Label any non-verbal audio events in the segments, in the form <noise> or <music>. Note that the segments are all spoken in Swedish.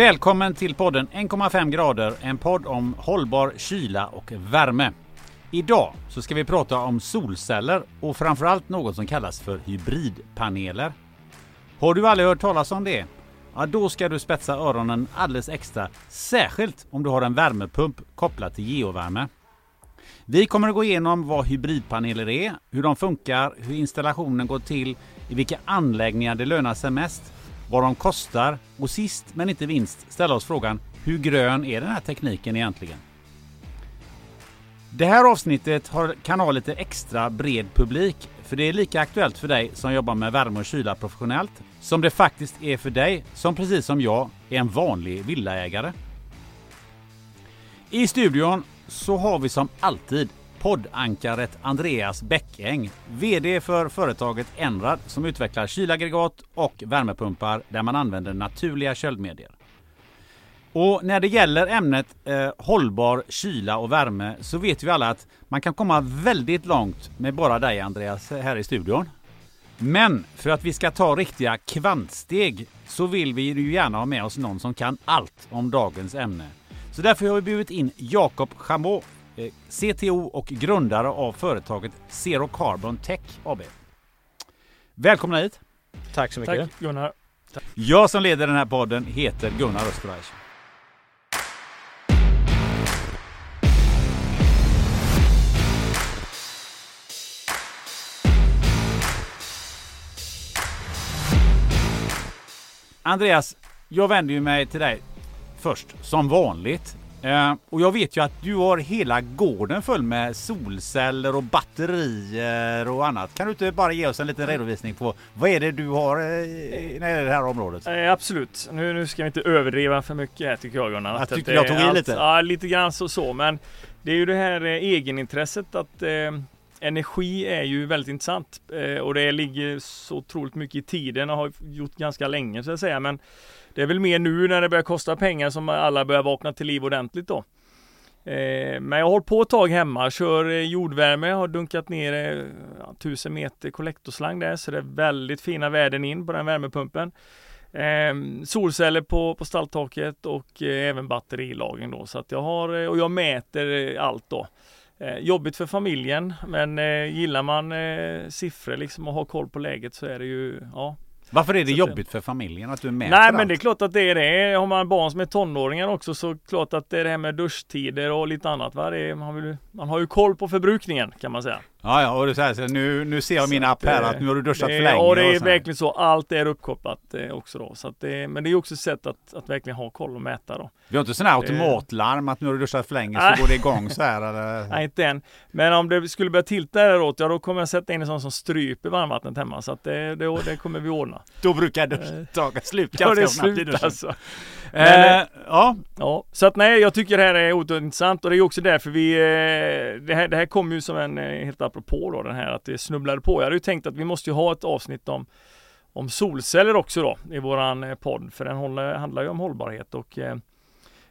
Välkommen till podden 1,5 grader, en podd om hållbar kyla och värme. Idag så ska vi prata om solceller och framförallt något som kallas för hybridpaneler. Har du aldrig hört talas om det? Ja, då ska du spetsa öronen alldeles extra, särskilt om du har en värmepump kopplad till geovärme. Vi kommer att gå igenom vad hybridpaneler är, hur de funkar, hur installationen går till, i vilka anläggningar det lönar sig mest, vad de kostar och sist men inte minst ställa oss frågan hur grön är den här tekniken egentligen? Det här avsnittet har, kan ha lite extra bred publik för det är lika aktuellt för dig som jobbar med värme och kyla professionellt som det faktiskt är för dig som precis som jag är en vanlig villaägare. I studion så har vi som alltid poddankaret Andreas Bäckäng, VD för företaget Enrad som utvecklar kylaggregat och värmepumpar där man använder naturliga köldmedier. Och när det gäller ämnet eh, hållbar kyla och värme så vet vi alla att man kan komma väldigt långt med bara dig Andreas här i studion. Men för att vi ska ta riktiga kvantsteg så vill vi ju gärna ha med oss någon som kan allt om dagens ämne. Så därför har vi bjudit in Jakob Chamot, CTO och grundare av företaget Zero Carbon Tech AB. Välkomna hit! Tack så mycket! Tack Gunnar! Tack. Jag som leder den här podden heter Gunnar Österreich. Andreas, jag vänder mig till dig först som vanligt. Eh, och jag vet ju att du har hela gården full med solceller och batterier och annat. Kan du inte bara ge oss en liten redovisning på vad är det du har eh, när det gäller det här området? Eh, absolut. Nu, nu ska vi inte överdriva för mycket här tycker jag Gunnar. Jag tyckte jag tog i lite. Ja, lite grann så, så. Men det är ju det här egenintresset att energi är ju väldigt intressant och det ligger så otroligt mycket i tiden och har gjort ganska länge så att säga. Men det är väl mer nu när det börjar kosta pengar som alla börjar vakna till liv ordentligt då. Eh, men jag har hållit på ett tag hemma, kör eh, jordvärme, har dunkat ner eh, 1000 meter kollektorslang där så det är väldigt fina värden in på den värmepumpen. Eh, solceller på, på stalltaket och eh, även batterilagring då så att jag har eh, och jag mäter allt då. Eh, jobbigt för familjen men gillar man siffror liksom och har koll på läget så är det ju ja varför är det jobbigt för familjen att du är med? Nej men det är klart att det är det. Har man barn som är tonåringar också så klart att det är det här med duschtider och lite annat. Va? Är, man, vill, man har ju koll på förbrukningen kan man säga. Ja, ja och det är så här, nu, nu ser jag min app här att nu har du duschat för länge. Ja, det är verkligen så. Allt är uppkopplat eh, också då. Så det, men det är också ett sätt att, att verkligen ha koll och mäta då. Vi har inte sådana här automatlarm att nu har du duschat för länge så går det igång så här eller? <laughs> Nej, inte än. Men om det skulle börja tilta däråt, ja då kommer jag sätta in en sån som stryper varmvattnet hemma. Så att det, det, det kommer vi ordna. <laughs> då brukar det ta slut ganska det snabbt i duschen. Alltså. Men, eh, ja. ja. Så att nej, jag tycker det här är otroligt intressant och det är också därför vi, eh, det här, det här kom ju som en, eh, helt apropå då den här att det snubblade på. Jag hade ju tänkt att vi måste ju ha ett avsnitt om om solceller också då i våran eh, podd för den håller, handlar ju om hållbarhet och eh,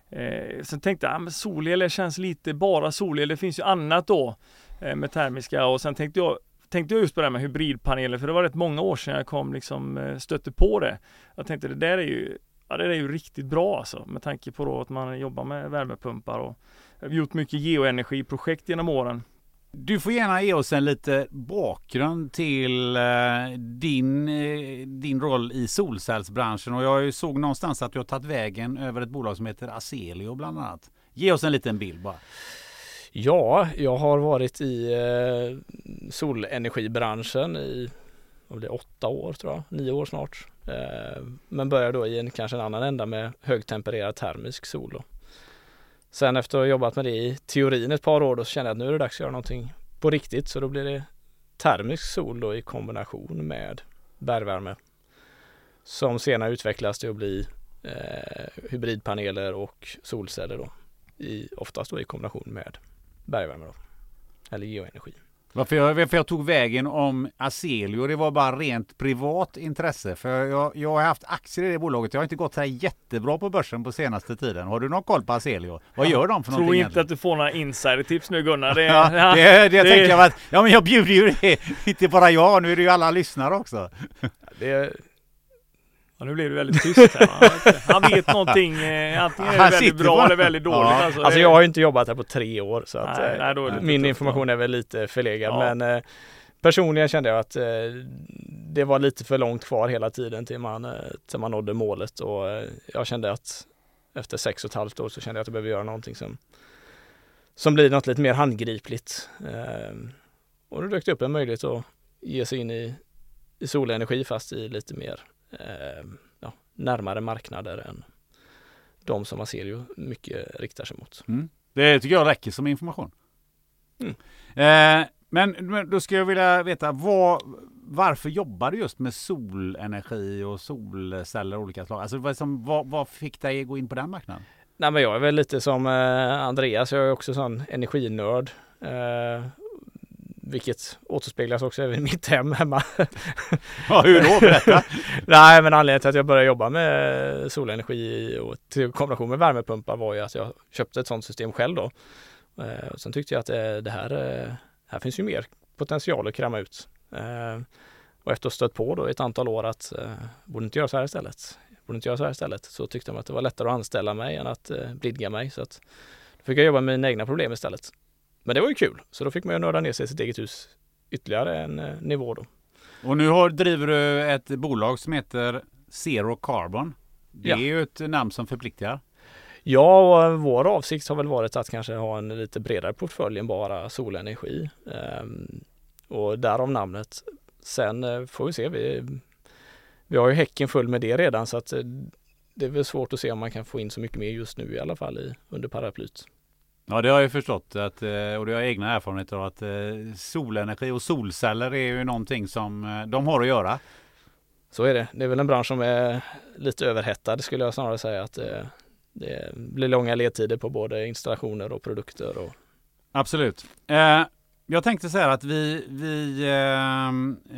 eh, sen tänkte jag, ah, men solel känns lite bara solel. Det finns ju annat då eh, med termiska och sen tänkte jag tänkte jag just på det här med hybridpaneler för det var rätt många år sedan jag kom liksom eh, stötte på det. Jag tänkte det där är ju Ja, det är ju riktigt bra alltså med tanke på då att man jobbar med värmepumpar och har gjort mycket geoenergiprojekt genom åren. Du får gärna ge oss en lite bakgrund till eh, din, eh, din roll i solcellsbranschen och jag såg någonstans att du har tagit vägen över ett bolag som heter Aselio bland annat. Ge oss en liten bild bara. Ja, jag har varit i eh, solenergibranschen i det åtta år tror jag, nio år snart. Eh, men börjar då i en kanske en annan ända med högtempererad termisk sol. Då. Sen efter att ha jobbat med det i teorin ett par år då så kände jag att nu är det dags att göra någonting på riktigt så då blir det termisk sol då i kombination med bergvärme. Som senare utvecklas till att bli eh, hybridpaneler och solceller då. I, oftast då i kombination med bergvärme då. Eller geoenergi. Varför jag, varför jag tog vägen om Aselio, det var bara rent privat intresse. För jag, jag har haft aktier i det bolaget. Jag har inte gått så här jättebra på börsen på senaste tiden. Har du någon koll på Aselio? Vad gör de för någonting? Tror inte egentligen? att du får några insidertips nu Gunnar. Det, ja, ja, det, det, det tänker jag att, ja men jag bjuder ju det. <laughs> Inte bara jag, nu är det ju alla lyssnare också. Det, Ja, nu blev det väldigt tyst här. <laughs> Han vet någonting, eh, antingen är det Han väldigt sitter bra på- eller väldigt dåligt. Ja. Alltså, Alltså det- jag har ju inte jobbat här på tre år så att Nej, eh, nej, då är det lite min tufft, information är väl lite förlegad. Ja. Men eh, personligen kände jag att eh, det var lite för långt kvar hela tiden till man, eh, till man nådde målet och eh, jag kände att efter sex och ett halvt år så kände jag att jag behöver göra någonting som, som blir något lite mer handgripligt. Eh, och då dök det upp en möjlighet att ge sig in i, i solenergi fast i lite mer eh, ja, närmare marknader än de som Aselio mycket riktar sig mot. Mm. Det tycker jag räcker som information. Mm. Eh, men, men då ska jag vilja veta vad, varför jobbar du just med solenergi och solceller av olika slag? Alltså vad, som, vad, vad fick dig att gå in på den marknaden? Nej men jag är väl lite som eh, Andreas, jag är också sån energinörd. Eh, vilket återspeglas också även i mitt hem hemma. Ja, hur då? Berätta. <laughs> Nej men anledningen till att jag började jobba med solenergi och till kombination med värmepumpar var ju att jag köpte ett sånt system själv då. Eh, och sen tyckte jag att eh, det här, eh, här finns ju mer potential att kräma ut. Och efter att ha stött på då ett antal år att borde inte göra så här istället. Borde inte göra så här istället. Så tyckte de att det var lättare att anställa mig än att blidga mig. Så att då fick jag jobba med mina egna problem istället. Men det var ju kul. Så då fick man ju nörda ner sig i sitt eget hus ytterligare en eh, nivå då. Och nu har, driver du ett bolag som heter Zero Carbon. Det Ja. är ju ett namn som förpliktigar. Ja, och vår avsikt har väl varit att kanske ha en lite bredare portfölj än bara solenergi. Ehm, och därav namnet. Sen eh, får vi se. Vi, vi har ju häcken full med det redan så att eh, det är väl svårt att se om man kan få in så mycket mer just nu i alla fall i, under paraplyt. Ja, det har jag förstått att, eh, och det har jag egna erfarenheter av att eh, solenergi och solceller är ju någonting som eh, de har att göra. Så är det. Det är väl en bransch som är lite överhettad skulle jag snarare säga att det blir långa ledtider på både installationer och produkter. Och, Absolut. Jag tänkte säga att vi, vi eh,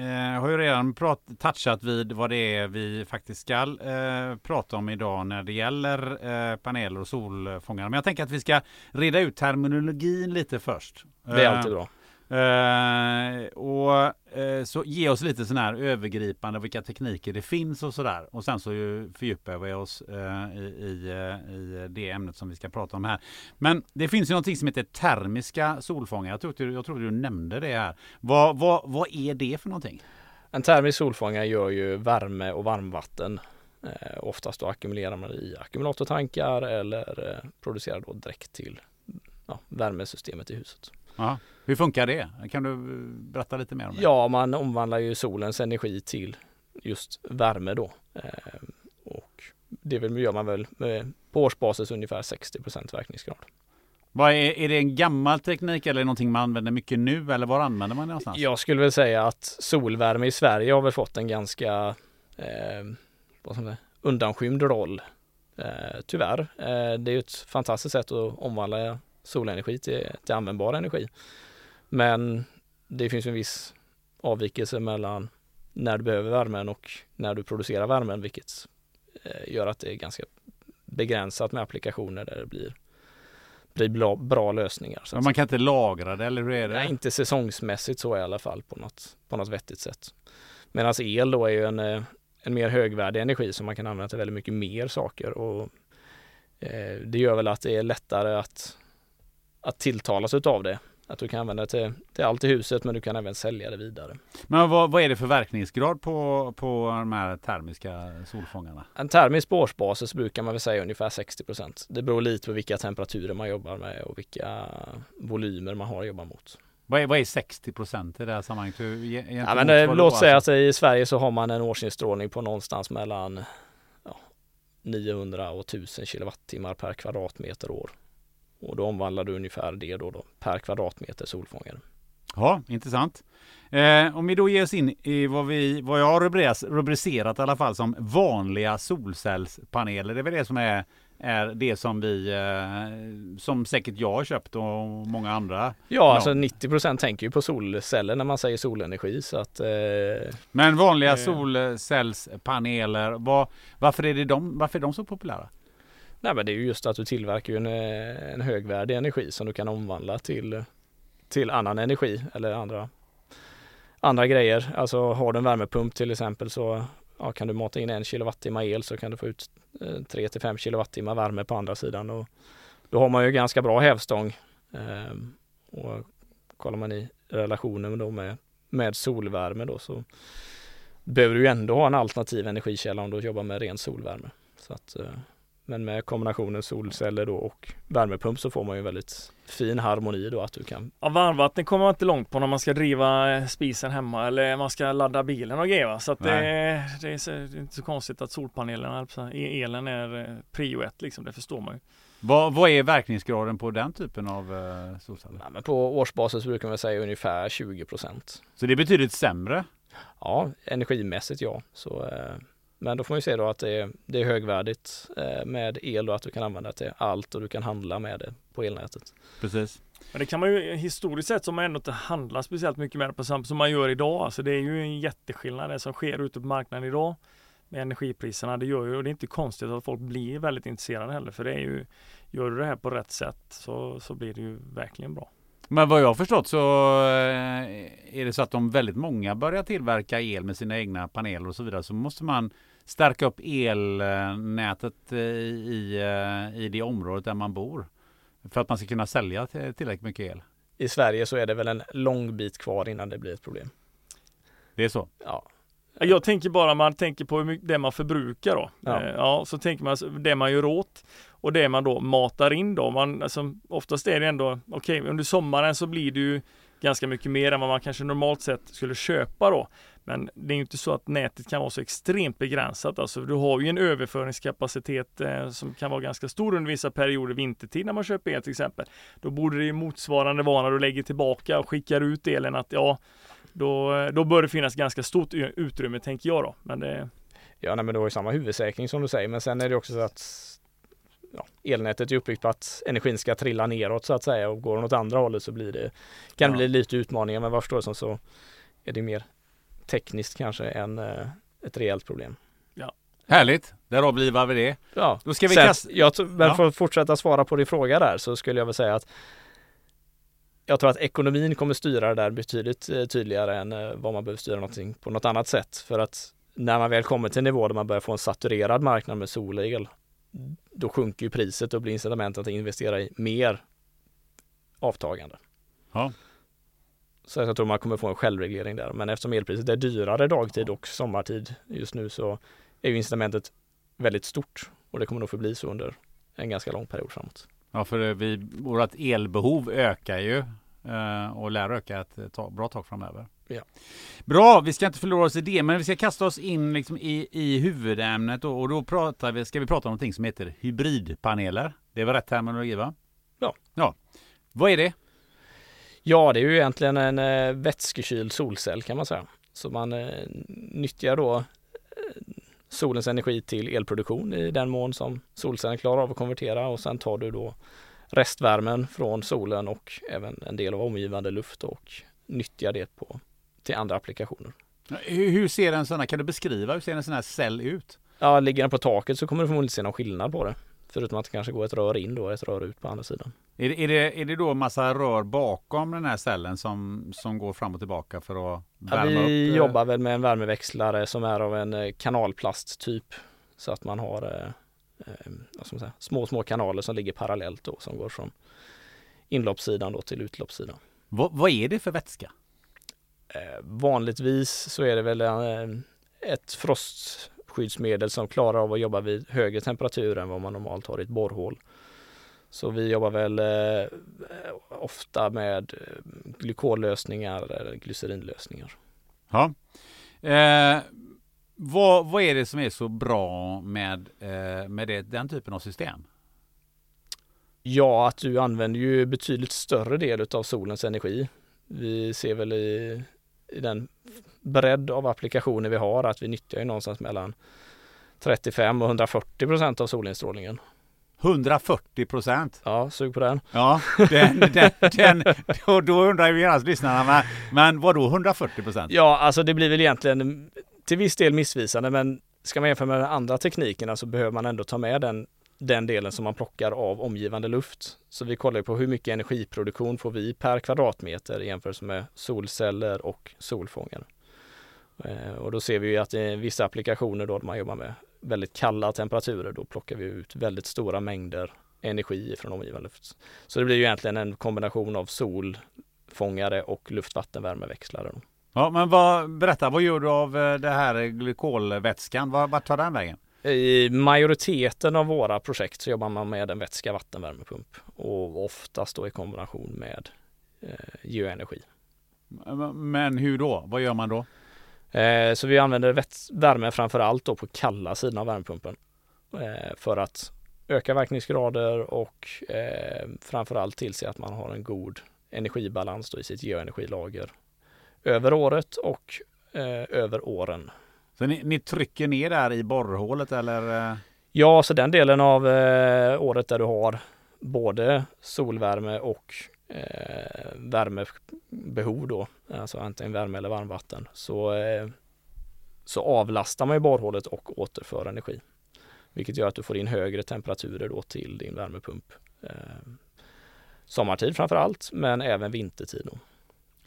eh, har ju redan prat, touchat vid vad det är vi faktiskt ska eh, prata om idag när det gäller eh, paneler och solfångare. Men jag tänker att vi ska reda ut terminologin lite först. det är alltid bra. Eh, och eh, så ge oss lite sån här övergripande vilka tekniker det finns och sådär. Och sen så ju fördjupar vi oss eh, i, i, i det ämnet som vi ska prata om här. Men det finns ju någonting som heter termiska solfångare. Jag tror, jag tror du nämnde det här. Vad, vad, vad är det för någonting? En termisk solfångare gör ju värme och varmvatten. Eh, oftast då ackumulerar man i ackumulatortankar eller eh, producerar då direkt till ja, värmesystemet i huset. Ja. Hur funkar det? Kan du eh, berätta lite mer om det? Ja, man omvandlar ju solens energi till just värme då. Eh, och det gör man väl med, på årsbasis ungefär 60 verkningsgrad. Vad är, är det en gammal teknik eller någonting man använder mycket nu? Eller var använder man det någonstans? Jag skulle väl säga att solvärme i Sverige har väl fått en ganska eh, vad som är, undanskymd roll. Eh, tyvärr. Eh, det är ju ett fantastiskt sätt att omvandla solenergi till, till användbar energi. Men det finns en viss avvikelse mellan när du behöver värmen och när du producerar värmen vilket eh, gör att det är ganska begränsat med applikationer där det blir, blir bra, bra lösningar. Men man kan inte lagra det eller hur är det? Nej, inte säsongsmässigt så i alla fall på något, på något vettigt sätt. Medan el då är ju en, eh, en mer högvärdig energi som man kan använda till väldigt mycket mer saker och eh, det gör väl att det är lättare att, att tilltalas utav det. Att du kan använda det till, till allt i huset men du kan även sälja det vidare. Men vad, vad är det för verkningsgrad på, på de här termiska solfångarna? En termisk på årsbasis brukar man väl säga ungefär 60% Det beror lite på vilka temperaturer man jobbar med och vilka volymer man har att jobba mot. Vad är, vad är 60 procent i det här sammanhanget? Ja, men, eh, vad låt säga alltså? att i Sverige så har man en årsinstrålning på någonstans mellan ja, 900 och 1000 kilowattimmar per kvadratmeter år. Och då omvandlar du ungefär det då, då per kvadratmeter solfångare. Ja, intressant. Eh, om vi då ger oss in i vad, vi, vad jag har rubricerat, rubricerat i alla fall som vanliga solcellspaneler. Det är väl det som är, är det som vi, eh, som säkert jag har köpt och många andra. Ja, alltså 90% tänker ju på solceller när man säger solenergi så att eh, Men vanliga Eh. solcellspaneler, vad, varför, är det de, varför är de så populära? Nej, men det är ju just att du tillverkar en, eh, en högvärdig energi som du kan omvandla till, till annan energi eller andra, andra grejer. Alltså har du en värmepump till exempel så ja, kan du mata in en kilowattimme el så kan du få ut eh, 3 till 5 kilowattimmar värme på andra sidan. Och då har man ju ganska bra hävstång. Ehm, och kollar man i relationen då med, med solvärme då så behöver du ju ändå ha en alternativ energikälla om du jobbar med ren solvärme. Så att, eh, men med kombinationen solceller då och värmepump så får man ju väldigt fin harmoni då att du kan. Ja, varmvatten kommer man inte långt på när man ska driva eh, spisen hemma eller man ska ladda bilen och grejer. Så att det, det, är inte så konstigt att solpanelerna, e- elen är eh, prio ett liksom. Det förstår man ju. Vad, vad är verkningsgraden på den typen av eh, solceller? Ja, men på årsbasis brukar man säga ungefär 20% Så det är betydligt sämre? Ja, energimässigt ja. Så, eh, men då får man ju se då att det är, det är högvärdigt eh, med el och att du kan använda det till allt och du kan handla med det på elnätet. Precis. Men det kan man ju historiskt sett som man ändå inte handlar speciellt mycket med på samma som man gör idag. Alltså det är ju en jätteskillnad det som sker ute på marknaden idag med energipriserna. Det gör ju, och det är inte konstigt att folk blir väldigt intresserade heller. För det är ju, gör du det här på rätt sätt så, så blir det ju verkligen bra. Men vad jag har förstått så eh, är det så att om väldigt många börjar tillverka el med sina egna paneler och så vidare så måste man stärka upp elnätet i, eh, i det området där man bor. För att man ska kunna sälja tillräckligt mycket el. I Sverige så är det väl en lång bit kvar innan det blir ett problem. Det är så? Ja, jag tänker bara man tänker på hur mycket det man förbrukar då. Ja. Eh, ja, så tänker man det man gör åt och det man då matar in då. Man, alltså, oftast är det ändå, okej okay, under sommaren så blir det ju ganska mycket mer än vad man kanske normalt sett skulle köpa då. Men det är ju inte så att nätet kan vara så extremt begränsat. Alltså, du har ju en överföringskapacitet eh, som kan vara ganska stor under vissa perioder vintertid när man köper el till exempel. Då borde det motsvarande vara när du lägger tillbaka och skickar ut elen att ja, då, då bör det finnas ganska stort utrymme tänker jag då. Men det... Ja, nej, men du har ju samma huvudsäkring som du säger, men sen är det också så att ja, elnätet är uppbyggt på att energin ska trilla neråt så att säga och går den åt andra hållet så blir det kan ja. bli lite utmaningar men vad jag förstår som så är det mer tekniskt kanske än eh, ett rejält problem. Ja. Härligt, där avlivar vi det. Ja, då ska vi Sen, kasta... jag, men ja. för att fortsätta svara på din fråga där så skulle jag väl säga att jag tror att ekonomin kommer styra det där betydligt eh, tydligare än eh, vad man behöver styra någonting på något annat sätt. För att när man väl kommer till en nivå där man börjar få en saturerad marknad med solel, då sjunker ju priset och blir incitamentet att investera i mer avtagande. Ja. Så jag tror man kommer få en självreglering där. Men eftersom elpriset är dyrare dagtid och sommartid just nu så är ju incitamentet väldigt stort och det kommer nog förbli så under en ganska lång period framåt. Ja, för vi, vårt elbehov ökar ju eh, och lär öka ett tag, bra tag framöver. Ja. Bra, vi ska inte förlora oss i det, men vi ska kasta oss in liksom i, i huvudämnet och, och då pratar vi, ska vi prata om någonting som heter hybridpaneler. Det var rätt terminologi va? Ja. ja. Vad är det? Ja, det är ju egentligen en eh, vätskekyld solcell kan man säga. Så man eh, nyttjar då eh, solens energi till elproduktion i den mån som solcellen klarar av att konvertera och sen tar du då restvärmen från solen och även en del av omgivande luft och nyttjar det på, till andra applikationer. Hur ser en sån här, kan du beskriva, hur ser en sån här cell ut? Ja, ligger den på taket så kommer du förmodligen inte se någon skillnad på det. Förutom att det kanske går ett rör in då och ett rör ut på andra sidan. Är det, är det, är det då massa rör bakom den här cellen som, som går fram och tillbaka för att värma ja, vi upp? Vi jobbar väl med en värmeväxlare som är av en eh, kanalplast typ. Så att man har eh, eh, säga, små, små kanaler som ligger parallellt då som går från inloppssidan då till utloppssidan. Vad, vad är det för vätska? Eh, vanligtvis så är det väl eh, ett frostskyddsmedel som klarar av att jobba vid högre temperatur än vad man normalt har i ett borrhål. Så vi jobbar väl eh, ofta med eh, glykollösningar eller glycerinlösningar. Ja. Eh, vad, vad är det som är så bra med, eh, med det, den typen av system? Ja, att du använder ju betydligt större del av solens energi. Vi ser väl i, i den bredd av applikationer vi har att vi nyttjar ju någonstans mellan 35 och 140 procent av solinstrålningen. 140 procent. Ja, sug på den. Ja, den, den, den, då, då undrar ju genast lyssnarna, men, men vad då 140 procent? Ja, alltså det blir väl egentligen till viss del missvisande, men ska man jämföra med andra teknikerna så behöver man ändå ta med den, den delen som man plockar av omgivande luft. Så vi kollar på hur mycket energiproduktion får vi per kvadratmeter i jämförelse med solceller och solfångare. Eh, och då ser vi ju att i vissa applikationer då man jobbar med väldigt kalla temperaturer, då plockar vi ut väldigt stora mängder energi från omgivande luft. Så det blir ju egentligen en kombination av solfångare och luftvattenvärmeväxlare. Ja, men vad, berätta, vad gör du av eh, det här glykolvätskan? Vart tar den vägen? I majoriteten av våra projekt så jobbar man med en vätska vattenvärmepump och oftast då i kombination med eh, geoenergi. Men hur då? Vad gör man då? Eh, så vi använder värme framför allt då på kalla sidan av värmepumpen eh, för att öka verkningsgrader och eh, framförallt tillse att man har en god energibalans i sitt geoenergilager över året och eh, över åren. Så ni, ni, trycker ner där i borrhålet eller? Ja, så den delen av eh, året där du har både solvärme och eh, värmebehov då, alltså antingen värme eller varmvatten, så, eh, så avlastar man ju borrhålet och återför energi. Vilket gör att du får in högre temperaturer då till din värmepump. Eh, sommartid framför allt, men även vintertid. Då.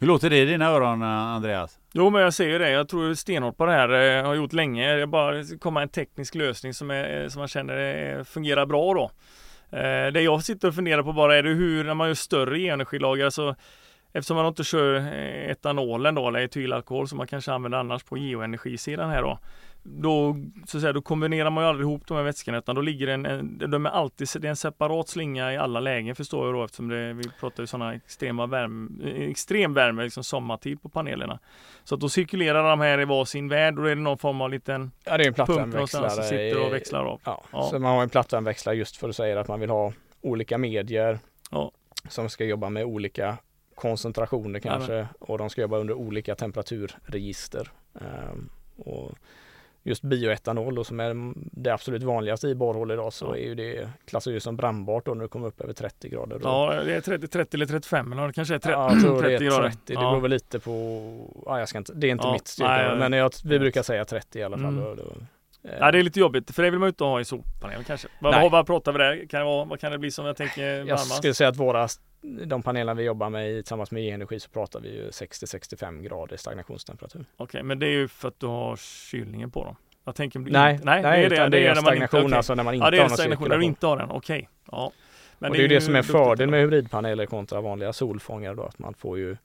Hur låter det i dina öron eh, Andreas? Jo men jag ser ju det. Jag tror stenhårt på det här. Jag har gjort länge. Det bara komma en teknisk lösning som, är, eh, som man känner fungerar bra då. Det jag sitter och funderar på bara är det hur när man gör större energilager, alltså Eftersom man inte kör etanolen då, eller etylalkohol som man kanske använder annars på geoenergisidan här då. Då, så att säga, då kombinerar man ju aldrig ihop de här vätskorna utan då ligger en, en, de är alltid, det är en separat slinga i alla lägen förstår jag då eftersom det, vi pratar ju sådana extrema värme, extrem värme liksom sommartid på panelerna. Så att då cirkulerar de här i varsin värld och då är det någon form av liten ja, det är en pump någonstans som sitter och växlar av. Ja, ja. Så man har en plattvärmeväxlare just för att säga att man vill ha olika medier ja. som ska jobba med olika koncentrationer kanske ja, och de ska jobba under olika temperaturregister. Um, och just bioetanol då, som är det absolut vanligaste i borrhål idag så ja. är ju det klassas ju som brandbart då när det kommer upp över 30 grader. Då. Ja det är 30, 30 eller 35 eller kanske är 30, ja, jag tror 30 det är 30 Det beror väl lite på, ja, jag ska inte, det är inte ja. mitt styrka men jag, vi brukar säga 30 i alla fall. Mm. Då, då, eh. Ja det är lite jobbigt för det vill man inte ha i solpanelen kanske. Vad, vad pratar vi där? Kan det vara, vad kan det bli som jag tänker varmast? Jag skulle säga att våra de panelerna vi jobbar med tillsammans med e-energi så pratar vi ju 60-65 grader stagnationstemperatur. Okej, okay, men det är ju för att du har kylningen på dem? Jag tänker, nej, nej, det är det, det är stagnation inte, okay. alltså när man inte ja, det är har stagnation när du inte har den, okej. Okay. Ja. Men och det är ju det som är fördel med hybridpaneler kontra vanliga solfångare då, att man får ju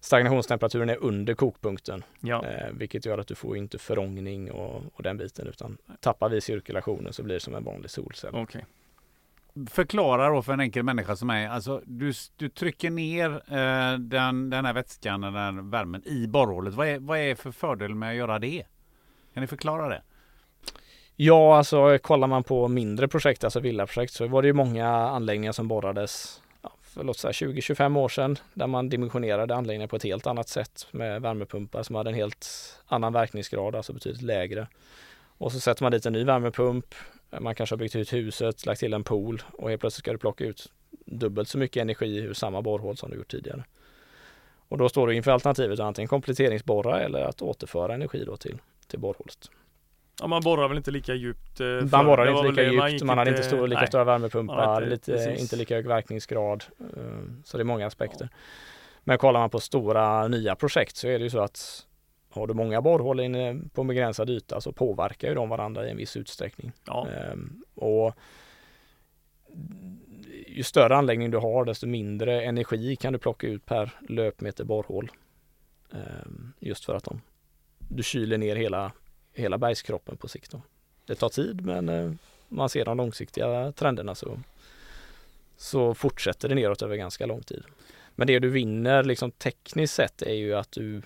Stagnationstemperaturen är under kokpunkten, ja. eh, vilket gör att du får inte förångning och, och den biten utan tappar vi cirkulationen så blir det som en vanlig solcell. Okay. Förklara då för en enkel människa som mig. alltså du, du trycker ner eh, den, den här vätskan, den här värmen i borrhålet. Vad är, vad är för fördel med att göra det? Kan ni förklara det? Ja, alltså kollar man på mindre projekt, alltså villaprojekt, så var det ju många anläggningar som borrades ja, för låt säga 20-25 år sedan där man dimensionerade anläggningar på ett helt annat sätt med värmepumpar som hade en helt annan verkningsgrad, alltså betydligt lägre. Och så sätter man dit en ny värmepump. Man kanske har byggt ut huset, lagt till en pool och helt plötsligt ska du plocka ut dubbelt så mycket energi ur samma borrhål som du gjort tidigare. Och då står du inför alternativet att antingen kompletteringsborra eller att återföra energi då till, till borrhålet. Ja, man borrar väl inte lika djupt? Eh, man borrar inte lika djupt, man, man hade inte stor, lika nej, stora värmepumpar, inte, lite, inte lika hög verkningsgrad. Eh, så det är många aspekter. Ja. Men kollar man på stora nya projekt så är det ju så att har du många borrhål inne på begränsad yta så påverkar ju de varandra i en viss utsträckning. Ja. Ehm, och ju större anläggning du har desto mindre energi kan du plocka ut per löpmeter borrhål. Ehm, just för att de, du kyler ner hela, hela bergskroppen på sikt. Då. Det tar tid men eh, man ser de långsiktiga trenderna så, så fortsätter det neråt över ganska lång tid. Men det du vinner liksom tekniskt sett är ju att du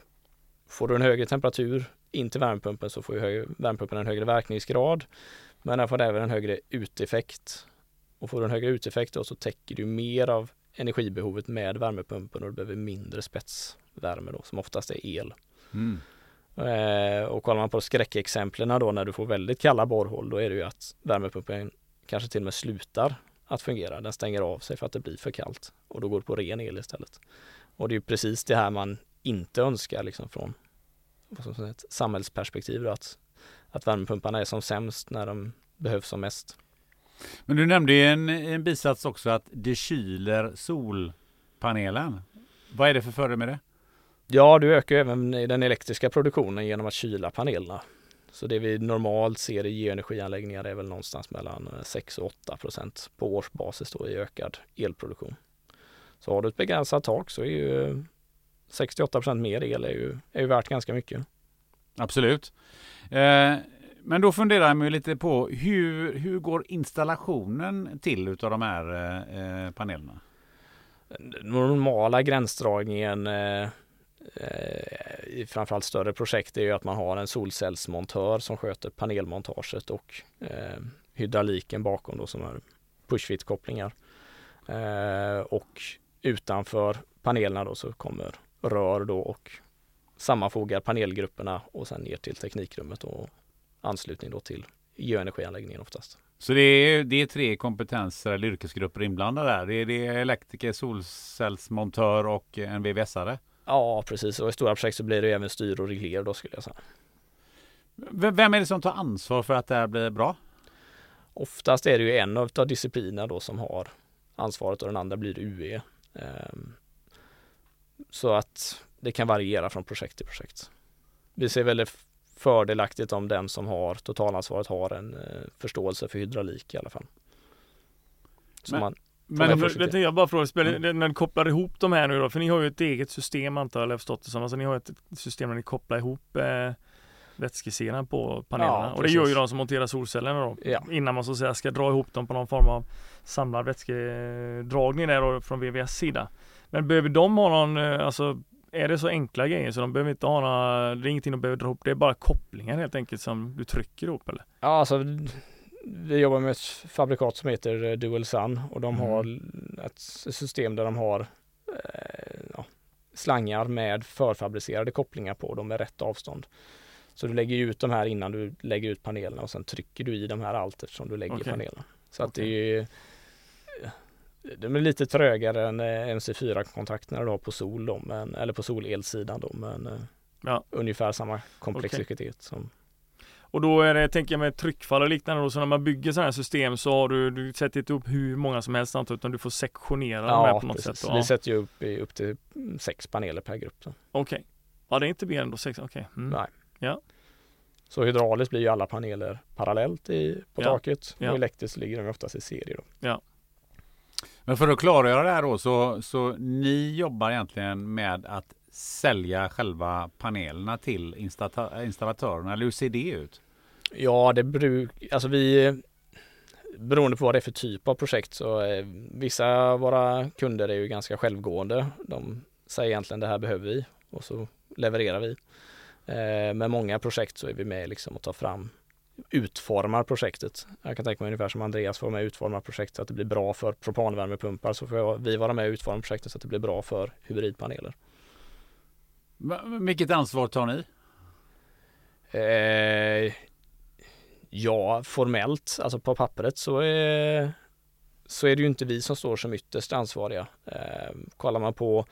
får du en högre temperatur in till värmepumpen så får ju värmepumpen en högre verkningsgrad. Men den får även en högre uteffekt. Och får du en högre uteffekt då så täcker du mer av energibehovet med värmepumpen och du behöver mindre spetsvärme då som oftast är el. Mm. Eh, och kollar man på skräckexemplen då när du får väldigt kalla borrhål då är det ju att värmepumpen kanske till och med slutar att fungera. Den stänger av sig för att det blir för kallt och då går det på ren el istället. Och det är precis det här man inte önskar liksom från ett samhällsperspektiv då, att, att värmepumparna är som sämst när de behövs som mest. Men du nämnde i en, en bisats också att det kyler solpanelen. Vad är det för fördel med det? Ja, du ökar även den elektriska produktionen genom att kyla panelerna. Så det vi normalt ser i geoenergianläggningar är väl någonstans mellan 6 och 8 procent på årsbasis då i ökad elproduktion. Så har du ett begränsat tak så är ju 68 procent mer el är ju, är ju värt ganska mycket. Absolut. Eh, men då funderar jag lite på hur, hur går installationen till utav de här eh, panelerna? Den normala gränsdragningen eh, i framförallt större projekt är ju att man har en solcellsmontör som sköter panelmontaget och eh, hydrauliken bakom då som är pushfit-kopplingar. Eh, och utanför panelerna då så kommer rör då och sammanfogar panelgrupperna och sen ner till teknikrummet och anslutning då till geoenergianläggningen oftast. Så det är, det är tre kompetenser eller yrkesgrupper inblandade där? Det är, det är elektriker, solcellsmontör och en VVS-are? Ja, precis. Och i stora projekt så blir det även styr och regler då skulle jag säga. Vem är det som tar ansvar för att det här blir bra? Oftast är det ju en av disciplinerna då som har ansvaret och den andra blir UE. Så att det kan variera från projekt till projekt. Vi ser väldigt fördelaktigt om den som har totalansvaret har en eh, förståelse för hydraulik i alla fall. Så Men, man, men det, jag bara frågar, spelar, mm. när ni kopplar ihop de här nu då, för ni har ju ett eget system antar jag, eller förstått det som. Alltså ni har ett system där ni kopplar ihop eh, vätskesidan på panelerna. Ja, och det gör ju de som monterar solcellerna då. Ja. Innan man så att säga ska dra ihop dem på någon form av samlad vätskedragning där då från VVS sida. Men behöver de ha någon, eh, alltså är det så enkla grejer så de behöver inte ha några, det är ingenting de behöver dra ihop, det är bara kopplingar helt enkelt som du trycker ihop eller? Ja alltså vi jobbar med ett fabrikat som heter eh, Dual Sun och de mm. har ett system där de har eh, ja, slangar med förfabricerade kopplingar på dem med rätt avstånd. Så du lägger ut de här innan du lägger ut panelerna och sen trycker du i de här allt eftersom du lägger okay. panelerna. Så okay. att det är de är lite trögare än eh, MC4-kontakterna du har på sol då, men, eller på solelsidan då, men eh, ja. ungefär samma komplexitet okay. som och då är det, tänker jag med tryckfall och liknande då, så när man bygger sådana här system så har du, du sätter inte upp hur många som helst antar utan du får sektionera ja, de här på något precis. sätt. Då. Vi sätter ju upp, upp till sex paneler per grupp. Okej. Okay. Ja det är inte mer än då sex, okej. Okay. Mm. Nej. Ja. Så hydrauliskt blir ju alla paneler parallellt i, på ja. taket och elektriskt ligger de oftast i serie. Då. Ja. Men för att klargöra det här då så, så ni jobbar egentligen med att sälja själva panelerna till installatörerna eller hur ser det ut? Ja, det brukar... alltså vi beroende på vad det är för typ av projekt så eh, vissa av våra kunder är ju ganska självgående. De säger egentligen det här behöver vi och så levererar vi. Eh, med många projekt så är vi med liksom och tar fram utformar projektet. Jag kan tänka mig ungefär som Andreas får med och utforma projektet så att det blir bra för propanvärmepumpar så får vi vara med och utforma projektet så att det blir bra för hybridpaneler. Vilket ansvar tar ni? Eh, ja, formellt, alltså på pappret så är, så är det ju inte vi som står som ytterst ansvariga. Eh, kollar man på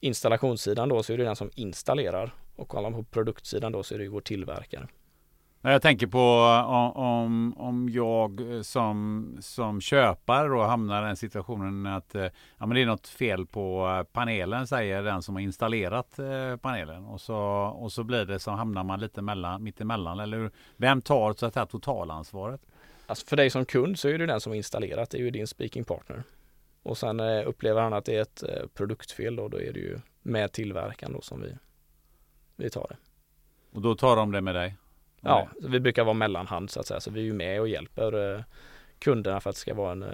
installationssidan då så är det den som installerar och kollar man på produktsidan då så är det vår tillverkare. Jag tänker på om, om jag som, som köpare då hamnar i den situationen att eh, ja, men det är något fel på panelen säger den som har installerat eh, panelen och så, och så blir det så hamnar man lite mellan, mitt emellan. Eller vem tar så att säga, totalansvaret? Alltså för dig som kund så är det den som har installerat, det är ju din speaking partner. Och sen eh, upplever han att det är ett produktfel då, då är det ju med tillverkaren då som vi, vi tar det. Och då tar de det med dig? Ja, vi brukar vara mellanhand så att säga. Så vi är ju med och hjälper eh, kunderna för att det ska vara en, eh,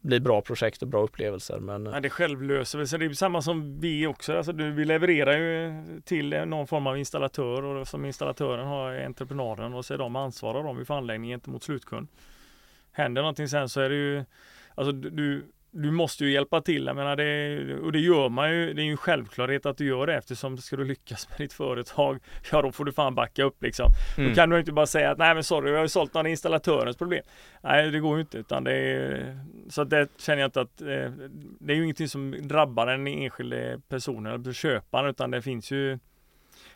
bli bra projekt och bra upplevelser. Men... Ja, det självlöser sig. Det är samma som vi också. Alltså, vi levererar ju till någon form av installatör och som installatören har entreprenaden och så är de ansvariga vi får anläggningen gentemot slutkund. Händer någonting sen så är det ju Alltså du, du måste ju hjälpa till. Jag menar det, och det gör man ju. Det är ju en självklarhet att du gör det eftersom ska du lyckas med ditt företag, ja då får du fan backa upp liksom. Mm. Då kan du inte bara säga att nej men sorry, jag har ju sålt någon installatörens problem. Nej, det går ju inte utan det är så det känner jag inte att eh, det är ju ingenting som drabbar den enskilde personen eller köparen utan det finns ju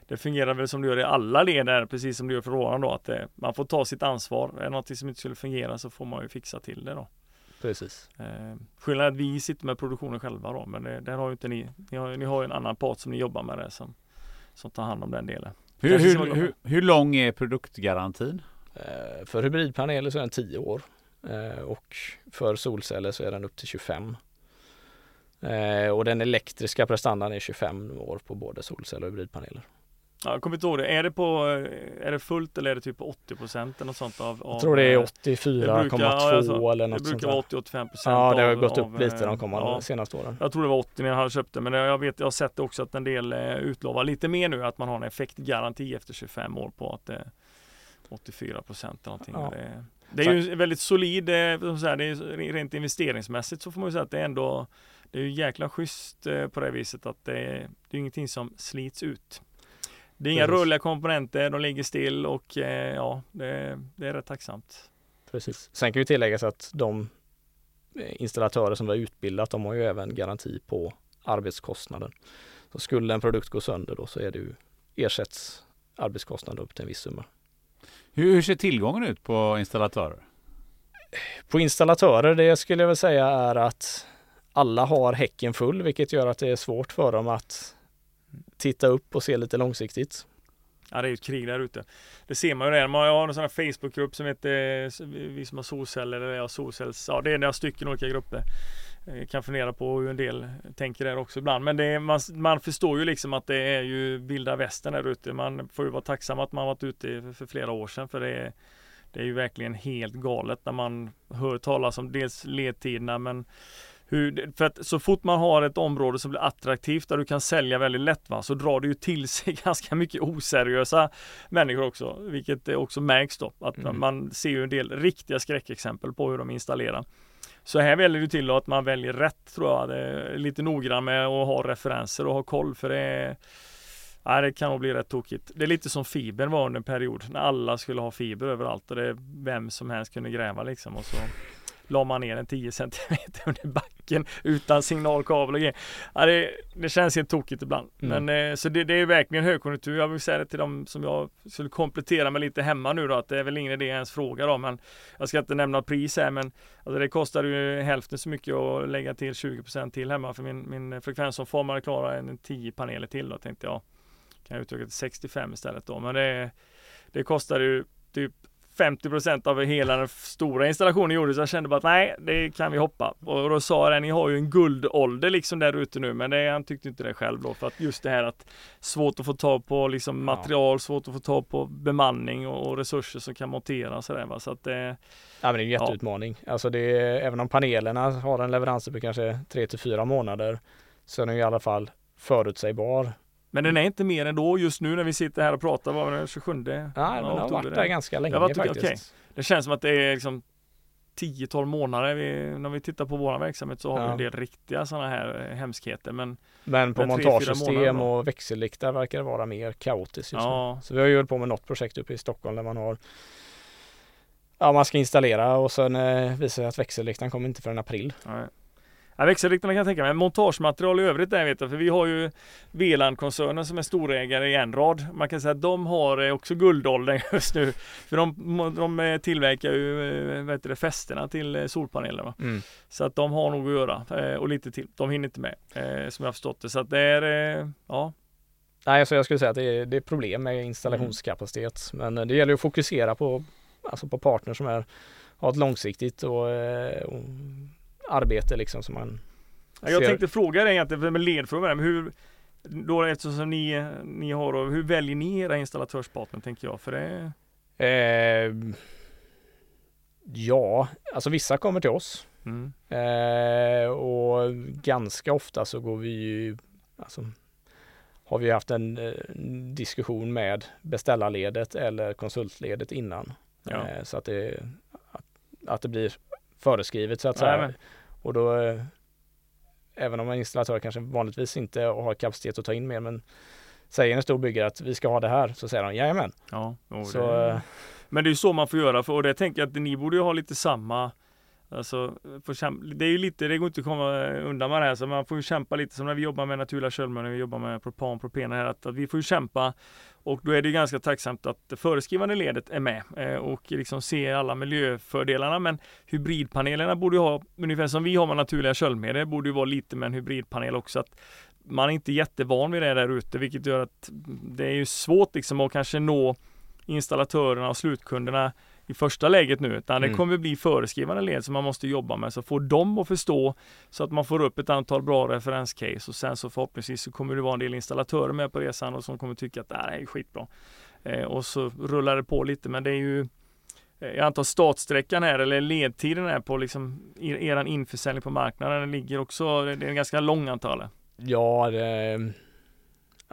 det fungerar väl som det gör i alla led där, precis som det gör för Roland då, att eh, man får ta sitt ansvar. Är det någonting som inte skulle fungera så får man ju fixa till det då. Precis. Eh, skillnaden är att vi sitter med produktionen själva då, men det, där har ju inte ni. Ni har, ni har ju en annan part som ni jobbar med det som som tar hand om den delen. Hur, hur, hur, hur lång är produktgarantin? Eh, För hybridpaneler så är den 10 år eh, och för solceller så är den upp till 25. Eh, Och den elektriska prestandan är 25 år på både solceller och hybridpaneler. Ja, jag kommer inte ihåg det. Är det på, eh, är det fullt eller är det typ 80 procent eller något sånt av? av Jag tror det är eh, 84,2 ja, alltså, eller Det något sånt brukar vara där. 80-85 procent. Ja, det har av- gått upp av, lite eh, de kommande ja. senaste åren. Jag tror det var 80 när jag köpte men jag vet, jag har sett också att en del eh, utlovar lite mer nu att man har en effektgaranti efter 25 år på att det är 84 procent eller någonting. Ja. Det, det är ju väldigt solid, eh, här, det är rent investeringsmässigt så får man ju säga att det är ändå det är ju jäkla schysst eh, på det viset att det det är ingenting som slits ut. Det är inga Precis. rörliga komponenter, de ligger still och eh, ja, det, det är rätt tacksamt. Precis. Sen kan ju tilläggas att de eh, installatörer som vi har utbildat, de har ju även garanti på arbetskostnaden. Så skulle en produkt gå sönder då så är det ju ersätts arbetskostnaden upp till en viss summa. Hur, hur ser tillgången ut på installatörer? På installatörer, det skulle jag väl säga är att alla har häcken full, vilket gör att det är svårt för dem att titta upp och se lite långsiktigt. Ja det är ju ett krig där ute. Det ser man ju redan. Man har en sån här Facebookgrupp som heter Vi som har solceller eller ja, solcells. Ja det är några stycken olika grupper. Jag Kan fundera på hur en del tänker där också ibland. Men det är, man, man förstår ju liksom att det är ju vilda västern där ute. Man får ju vara tacksam att man varit ute för, för flera år sedan. För det är, det är ju verkligen helt galet när man hör talas om dels ledtiderna men hur, för att så fort man har ett område som blir attraktivt där du kan sälja väldigt lätt va, så drar det ju till <laughs> sig ganska mycket oseriösa människor också. Vilket också märks då. Att Mm. man ser ju en del riktiga skräckexempel på hur de installerar. Så här väljer det till att man väljer rätt tror jag. Det är lite noggrann med att ha referenser och ha koll för det är Nej, det kan nog bli rätt tokigt. Det är lite som fibern var under en period när alla skulle ha fiber överallt och det vem som helst kunde gräva liksom och så la man ner en 10 cm under backen utan signalkabel och grejer. Ja, det, det känns helt tokigt ibland. Mm. Men eh, så det, det är verkligen högkonjunktur. Jag vill säga det till dem som jag skulle komplettera med lite hemma nu då att det är väl ingen idé ens frågar om men jag ska inte nämna pris här men alltså det kostar ju hälften så mycket att lägga till 20% till hemma för min, min frekvensomformare klarar en 10 paneler till då tänkte jag. Kan jag utöka till 65 istället då men det, det kostar ju typ 50% av hela den stora installationen gjordes. Jag kände bara att nej, det kan vi hoppa. Och då sa den, ni har ju en guldålder liksom där ute nu, men det, han tyckte inte det själv då. För att just det här att svårt att få tag på liksom Ja. material, svårt att få tag på bemanning och, och resurser som kan montera och sådär. Så att det, Ja, men det är en jätteutmaning. Alltså det är, även om panelerna har en leverans på kanske 3 till 4 månader så är den i alla fall förutsägbar. Men den är inte mer ändå just nu när vi sitter här och pratar, var det, 27? Ja, men den har varit det. där ganska länge Jag var typ- faktiskt. okej. Det känns som att det är liksom 10-12 månader. Vi, när vi tittar på vår verksamhet så har vi Ja. en del riktiga sådana här eh, hemskheter. Men Men på montagesystem och växellykta verkar det vara mer kaotiskt just Ja. nu. Så vi har ju hållit på med något projekt uppe i Stockholm där man har Ja, man ska installera och sen eh, visar det att växellyktan kommer inte förrän april. Nej. Ja, växellyktorna kan jag tänka mig. Montagematerial i övrigt där vet jag, för vi har ju Veland-koncernen som är storägare i Enrad. Man kan säga att de har eh, också guldåldern <laughs> just nu. För de, de eh, tillverkar ju eh, vad heter det, fästena till solpanelerna. Så att de har nog att göra och lite till. De hinner inte med som jag har förstått det. Så att det är, ja, Nej, så jag skulle säga att det är, det är problem med installationskapacitet. Men eh, det gäller att fokusera på, alltså på partner som är, har ett långsiktigt och, och arbete liksom som man Ja, Jag ser- tänkte fråga dig egentligen med ledfrågan, hur då eftersom ni, ni har, och hur väljer ni era installatörspartner tänker jag? För det, Eh, ja, alltså vissa kommer till oss mm, eh, och ganska ofta så går vi ju, alltså har vi haft en eh, diskussion med beställarledet eller konsultledet innan. Ja. Eh, så att det, att, att det blir föreskrivet så att säga. Jajamän. Och då, eh, även om en installatör kanske vanligtvis inte har kapacitet att ta in mer, men säger en stor byggare att vi ska ha det här, så säger de jajamän. ja, Så, det, eh, Men det är så man får göra för, och det tänker jag att ni borde ju ha lite samma Alltså, det är ju lite, det går inte att komma undan med det här, så man får ju kämpa lite som när vi jobbar med naturliga köldmör, när vi jobbar med propan, propen här, att, att vi får ju kämpa och då är det ganska tacksamt att det föreskrivande ledet är med eh, och liksom ser alla miljöfördelarna. Men hybridpanelerna borde ju ha, ungefär som vi har med naturliga köldmedel, borde ju vara lite med en hybridpanel också. Att man är inte jättevan vid det där ute, vilket gör att det är ju svårt liksom att kanske nå installatörerna och slutkunderna i första läget nu, utan mm. det kommer bli föreskrivande led som man måste jobba med. Så få dem att förstå så att man får upp ett antal bra referenscase och sen så förhoppningsvis så kommer det vara en del installatörer med på resan och som kommer tycka att det här är skitbra. Eh, och så rullar det på lite, men det är ju eh, jag antar startsträckan här eller ledtiden är på liksom eran införsäljning på marknaden den ligger också, det är en ganska lång antal. Ja, det,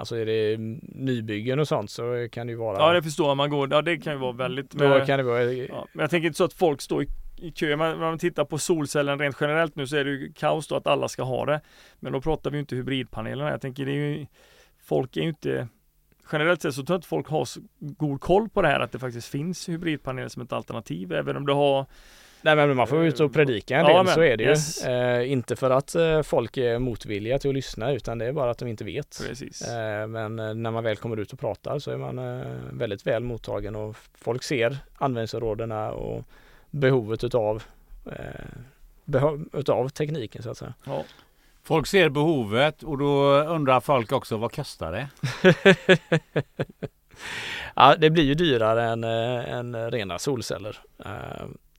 Alltså är det nybyggen och sånt så kan det ju vara Ja det förstår man går, ja det kan ju vara väldigt Då med, kan det vara ja, Men jag tänker inte så att folk står i, i kö, men när man tittar på solcellen rent generellt nu så är det ju kaos då att alla ska ha det. Men då pratar vi ju inte hybridpanelerna, jag tänker det är ju Folk är ju inte Generellt sett så tror jag inte folk har så god koll på det här att det faktiskt finns hybridpaneler som ett alternativ även om du har Nej men man får ut och predika en del, ja, men, så är det yes. ju. Eh, inte för att eh, folk är motvilliga till att lyssna utan det är bara att de inte vet. Eh, men eh, när man väl kommer ut och pratar så är man eh, väldigt väl mottagen och folk ser användningsområdena och behovet utav, eh, behov, utav tekniken så att säga. Ja. Folk ser behovet och då undrar folk också vad kostar det? <laughs> ja, det blir ju dyrare än, än rena solceller.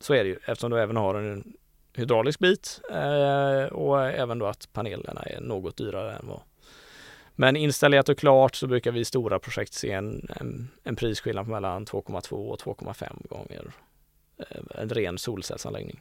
Så är det ju eftersom du även har en hydraulisk bit eh, och även då att panelerna är något dyrare än vad men installerat och klart så brukar vi i stora projekt se en, en, en prisskillnad på mellan 2,2 och 2,5 gånger eh, en ren solcellsanläggning.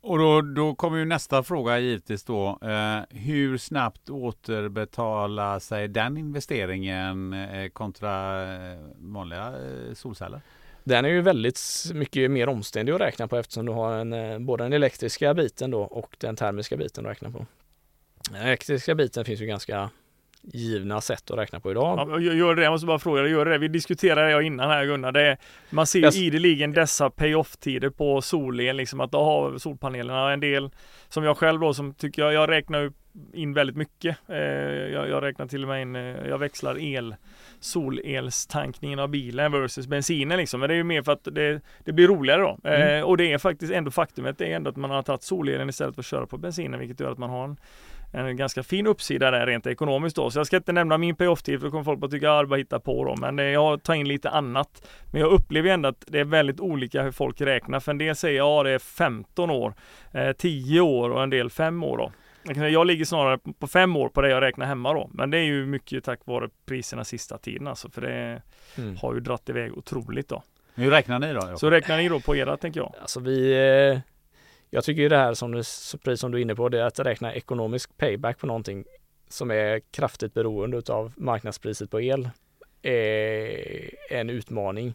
Och då, då kommer ju nästa fråga givetvis då. Eh, hur snabbt återbetalar sig den investeringen eh, kontra eh, vanliga eh, solceller? Den är ju väldigt mycket mer omständig att räkna på eftersom du har en, eh, både den elektriska biten då och den termiska biten att räkna på. Den elektriska biten finns ju ganska givna sätt att räkna på idag. Ja, gör det, jag måste bara fråga, gör det? Vi diskuterade det innan här Gunnar. Det man ser ju ideligen dessa pay-off-tider på solel, liksom att då har solpanelerna en del som jag själv då som tycker jag, jag räknar in väldigt mycket. Eh, jag, jag, räknar till och med in, eh, jag växlar el, solelstankningen av bilen versus bensinen liksom. Men det är ju mer för att det, det blir roligare då. Mm. Eh, och det är faktiskt ändå faktumet, det är ändå att man har tagit solelen istället för att köra på bensinen, vilket gör att man har en en ganska fin uppsida där rent ekonomiskt då. Så jag ska inte nämna min payoff-tid för då kommer folk att tycka att jag bara hittar på då. Men jag tar in lite annat. Men jag upplever ändå att det är väldigt olika hur folk räknar. För en del säger ja det är 15 år, eh, 10 år och en del 5 år då. Jag ligger snarare på fem år på det jag räknar hemma då. Men det är ju mycket tack vare priserna sista tiden alltså. För det mm. har ju dratt iväg otroligt då. Hur räknar ni då? Så räknar ni då på era tänker jag? Alltså vi eh, Jag tycker ju det här som du, pris som du är inne på, det är att räkna ekonomisk payback på någonting som är kraftigt beroende av marknadspriset på el är en utmaning.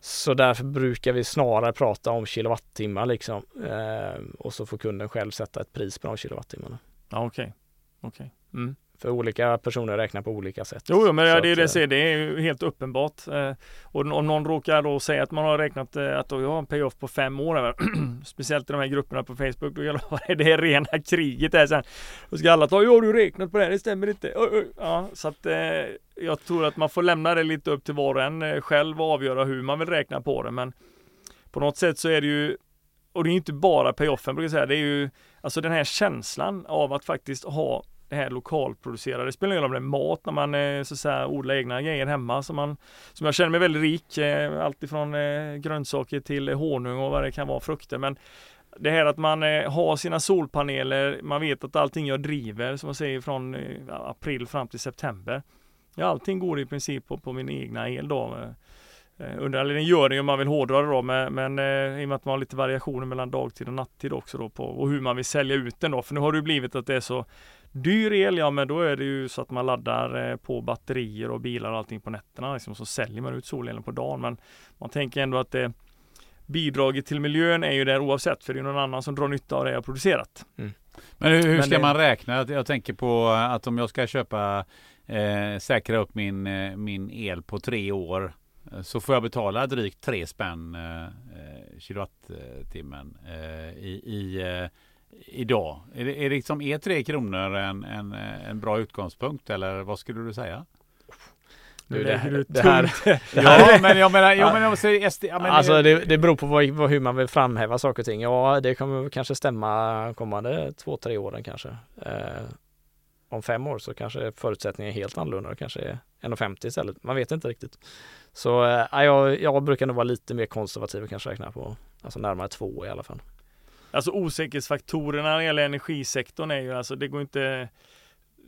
Så därför brukar vi snarare prata om kilowattimmar liksom. Eh, och så får kunden själv sätta ett pris på de kilowattimmarna. Ja, okej. Okay. okay. Mm. För olika personer räknar på olika sätt. Jo, jo men det, det, det, det är helt uppenbart. Eh, och om någon råkar då säga att man har räknat eh, att jag har en payoff på fem år, <clears throat> speciellt i de här grupperna på Facebook, <laughs> då är det rena kriget där sen. Då ska alla ta, ja du räknat på det här, det stämmer inte. Ja, så att eh, jag tror att man får lämna det lite upp till var och en själv och avgöra hur man vill räkna på det. Men på något sätt så är det ju och det är inte bara payoffen brukar jag säga, det är ju alltså den här känslan av att faktiskt ha det här lokalproducerade. Det spelar ingen roll om det är mat när man eh, så att säga, odlar egna grejer hemma som, man, som jag känner mig väldigt rik. Eh, Alltifrån eh, grönsaker till honung och vad det kan vara, frukter. Men det här att man har sina solpaneler, man vet att allting jag driver, som man säger från april fram till september. Ja, allting går i princip på, på min egna el då. Under, eller den gör det om man vill hårdra det då, men, men i och med att man har lite variationer mellan dagtid och nattid också då på och hur man vill sälja ut den då. För nu har det blivit att det är så Dyr el, ja men då är det ju så att man laddar eh, på batterier och bilar och allting på nätterna. Liksom, så säljer man ut solelen på dagen. Men man tänker ändå att det bidraget till miljön är ju där oavsett. För det är någon annan som drar nytta av det jag producerat. Mm. Men hur, hur ska det... man räkna? Jag tänker på att om jag ska köpa eh, säkra upp min, eh, min el på tre år så får jag betala drygt tre spänn eh, kilowattimmen eh, i, i eh, idag. Är det, är det liksom, är 3 kronor en, en, en bra utgångspunkt eller vad skulle du säga? Du, det, det, det, här, det här, <laughs> ja, men jag menar, jag menar jag SD, jag menar, alltså det, det beror på vad, vad, hur man vill framhäva saker och ting. Ja, det kommer kanske stämma kommande två, tre åren kanske. Eh, om fem år så kanske förutsättningarna är helt annorlunda. Kanske är 1,50 istället. Man vet inte riktigt. Så eh, jag, jag brukar nog vara lite mer konservativ och kanske räkna på alltså närmare två i alla fall. Alltså osäkerhetsfaktorerna när det gäller energisektorn är ju alltså det går inte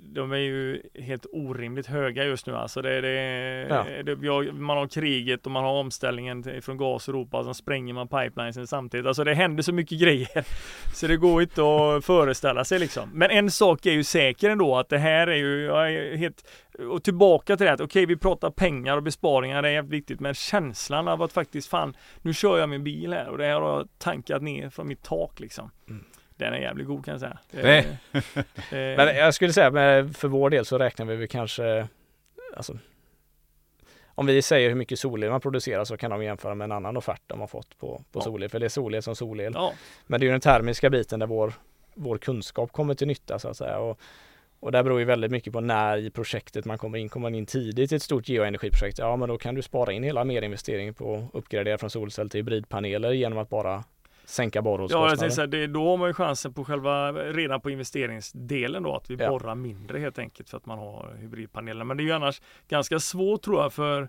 de är ju helt orimligt höga just nu alltså. Det, det, ja. det, man har kriget och man har omställningen från gas Europa och så spränger man pipelinesen samtidigt. Alltså det händer så mycket grejer. <laughs> Så det går inte att föreställa sig liksom. Men en sak är ju säker ändå att det här är ju är helt och tillbaka till det att okej, okay, vi pratar pengar och besparingar, det är jävligt viktigt, men känslan av att faktiskt fan, nu kör jag min bil här och det här har jag tankat ner från mitt tak liksom. Mm. Den är jävligt god kan jag säga. Det, <laughs> det, Men jag skulle säga med, för vår del så räknar vi väl kanske alltså, om vi säger hur mycket solel man producerar så kan de jämföra med en annan offert de har fått på, på ja. solel. För det är solel som solel. Ja. Men det är ju den termiska biten där vår, vår kunskap kommer till nytta så att säga. Och, och där beror ju väldigt mycket på när i projektet man kommer in. Kommer man in tidigt i ett stort geoenergiprojekt, ja men då kan du spara in hela merinvesteringen på att uppgradera från solcell till hybridpaneler genom att bara sänka borrhålskostnaden. Ja, det, då har man ju chansen på själva, redan på investeringsdelen då, att vi ja. borrar mindre helt enkelt för att man har hybridpaneler. Men det är ju annars ganska svårt tror jag för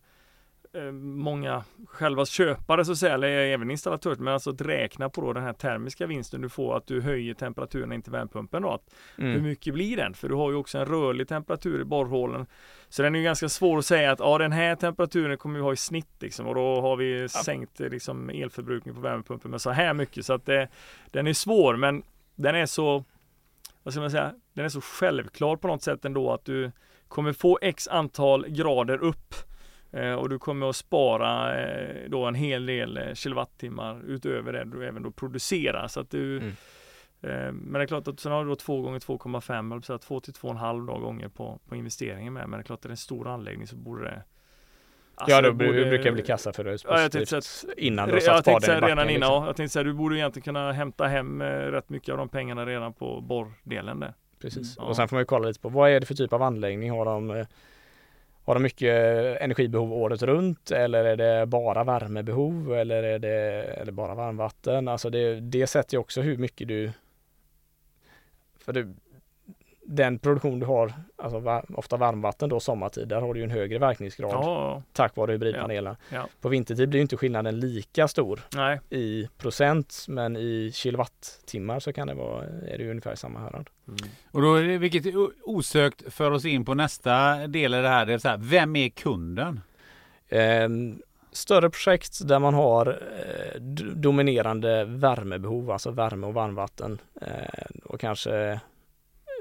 Eh, många själva köpare så att säga, eller även installatörer, men alltså att räkna på då den här termiska vinsten du får att du höjer temperaturen in till värmepumpen. Då. Mm. Hur mycket blir den? För du har ju också en rörlig temperatur i borrhålen. Så den är ju ganska svår att säga att ja, den här temperaturen kommer vi ha i snitt liksom, och då har vi ja. sänkt liksom, elförbrukning på värmepumpen med så här mycket. Så att det, den är svår, men den är så vad ska man säga, den är så självklar på något sätt ändå att du kommer få x antal grader upp Eh, och du kommer att spara eh, då en hel del eh, kilowattimmar utöver det du även då producerar. Så att du, mm. Men det är klart att sen har du då 2 gånger 2,5 eller så 2 till 2,5 gånger på, på investeringen med. Men det är klart att det är en stor anläggning så borde det Alltså, ja, då borde, brukar det bli kassa för det ja, jag tänkte att, innan du har satt spaden i backen. Redan innan, liksom. jag tänkte säga du borde egentligen kunna hämta hem rätt mycket av de pengarna redan på borrdelen där. Precis, mm, och sen får man ju kolla lite på vad är det för typ av anläggning? Har de har de mycket energibehov året runt eller är det bara värmebehov eller är det eller bara varmvatten? Alltså det, det sätter ju också hur mycket du... För det, den produktion du har, alltså ofta varmvatten då sommartid, där har du ju en högre verkningsgrad ja. tack vare hybridpanelerna. Ja. Ja. På vintertid blir inte skillnaden lika stor Nej. i procent, men i kilowattimmar så kan det vara, är det ungefär samma härad. Mm. Och då är det, vilket osökt för oss in på nästa del i det här, det är så här, vem är kunden? Eh, större projekt där man har eh, dominerande värmebehov, alltså värme och varmvatten eh, och kanske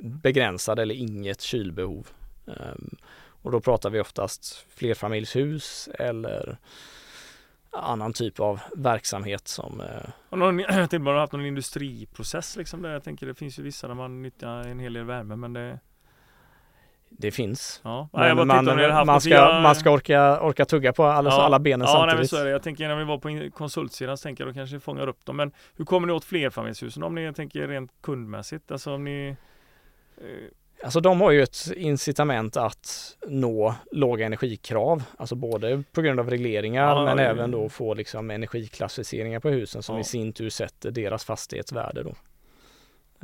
begränsad eller inget kylbehov. Ehm, och då pratar vi oftast flerfamiljshus eller annan typ av verksamhet som och någon, <clears throat> Jag tänkte bara haft någon industriprocess liksom där. Jag tänker det finns ju vissa där man nyttjar en hel del värme men det det finns. Ja. Men man, man, ska, jag... man ska orka, orka tugga på alla, ja. alla benen ja, samtidigt. Nej, så är det. Jag tänker när vi var på konsultsidan så tänker jag då kanske vi fångar upp dem. Men hur kommer ni åt flerfamiljshusen om ni tänker rent kundmässigt? Alltså om ni Alltså de har ju ett incitament att nå låga energikrav, alltså både på grund av regleringar ja, men ja, även då få liksom energiklassificeringar på husen som i sin tur sätter deras fastighetsvärde då.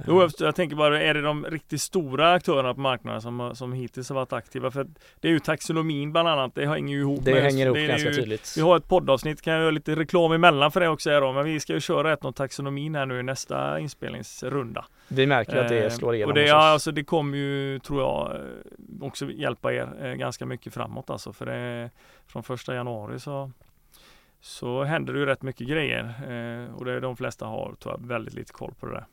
Jo, jag tänker bara, är det de riktigt stora aktörerna på marknaden som, som hittills har varit aktiva? För det är ju taxonomin bland annat, det hänger ju ihop. Det med, hänger ihop det ganska ju, tydligt. Vi har ett poddavsnitt, kan jag göra lite reklam emellan för det också här då, men vi ska ju köra ett om taxonomin här nu i nästa inspelningsrunda. Vi märker att det slår igenom och det, ja, alltså det kommer ju, tror jag, eh, också hjälpa er eh, ganska mycket framåt alltså. För det, från första januari så så händer det ju rätt mycket grejer eh, och det är de flesta har tror jag väldigt lite koll på det där.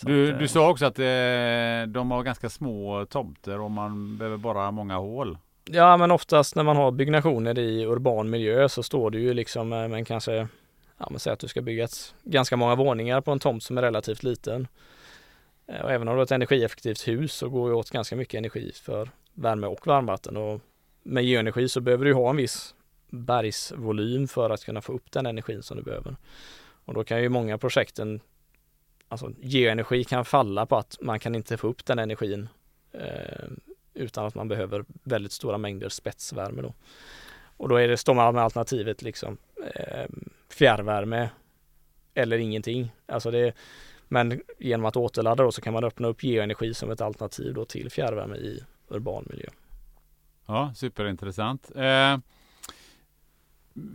Du, att, du sa också att eh, de har ganska små tomter och man behöver bara många hål. Ja men oftast när man har byggnationer i urban miljö så står det ju liksom eh, men kanske ja men säg att du ska bygga ett, ganska många våningar på en tomt som är relativt liten. Eh, och även om du har ett energieffektivt hus så går det åt ganska mycket energi för värme och varmvatten och med geoenergi så behöver du ha en viss bergsvolym för att kunna få upp den energin som du behöver. Och då kan ju många projekten, alltså geoenergi kan falla på att man kan inte få upp den energin eh, utan att man behöver väldigt stora mängder spetsvärme då. Och då är det, står man med alternativet liksom eh, fjärrvärme eller ingenting. Alltså det, men genom att återladda då så kan man öppna upp geoenergi som ett alternativ då till fjärrvärme i urban miljö. Ja, superintressant. Eh,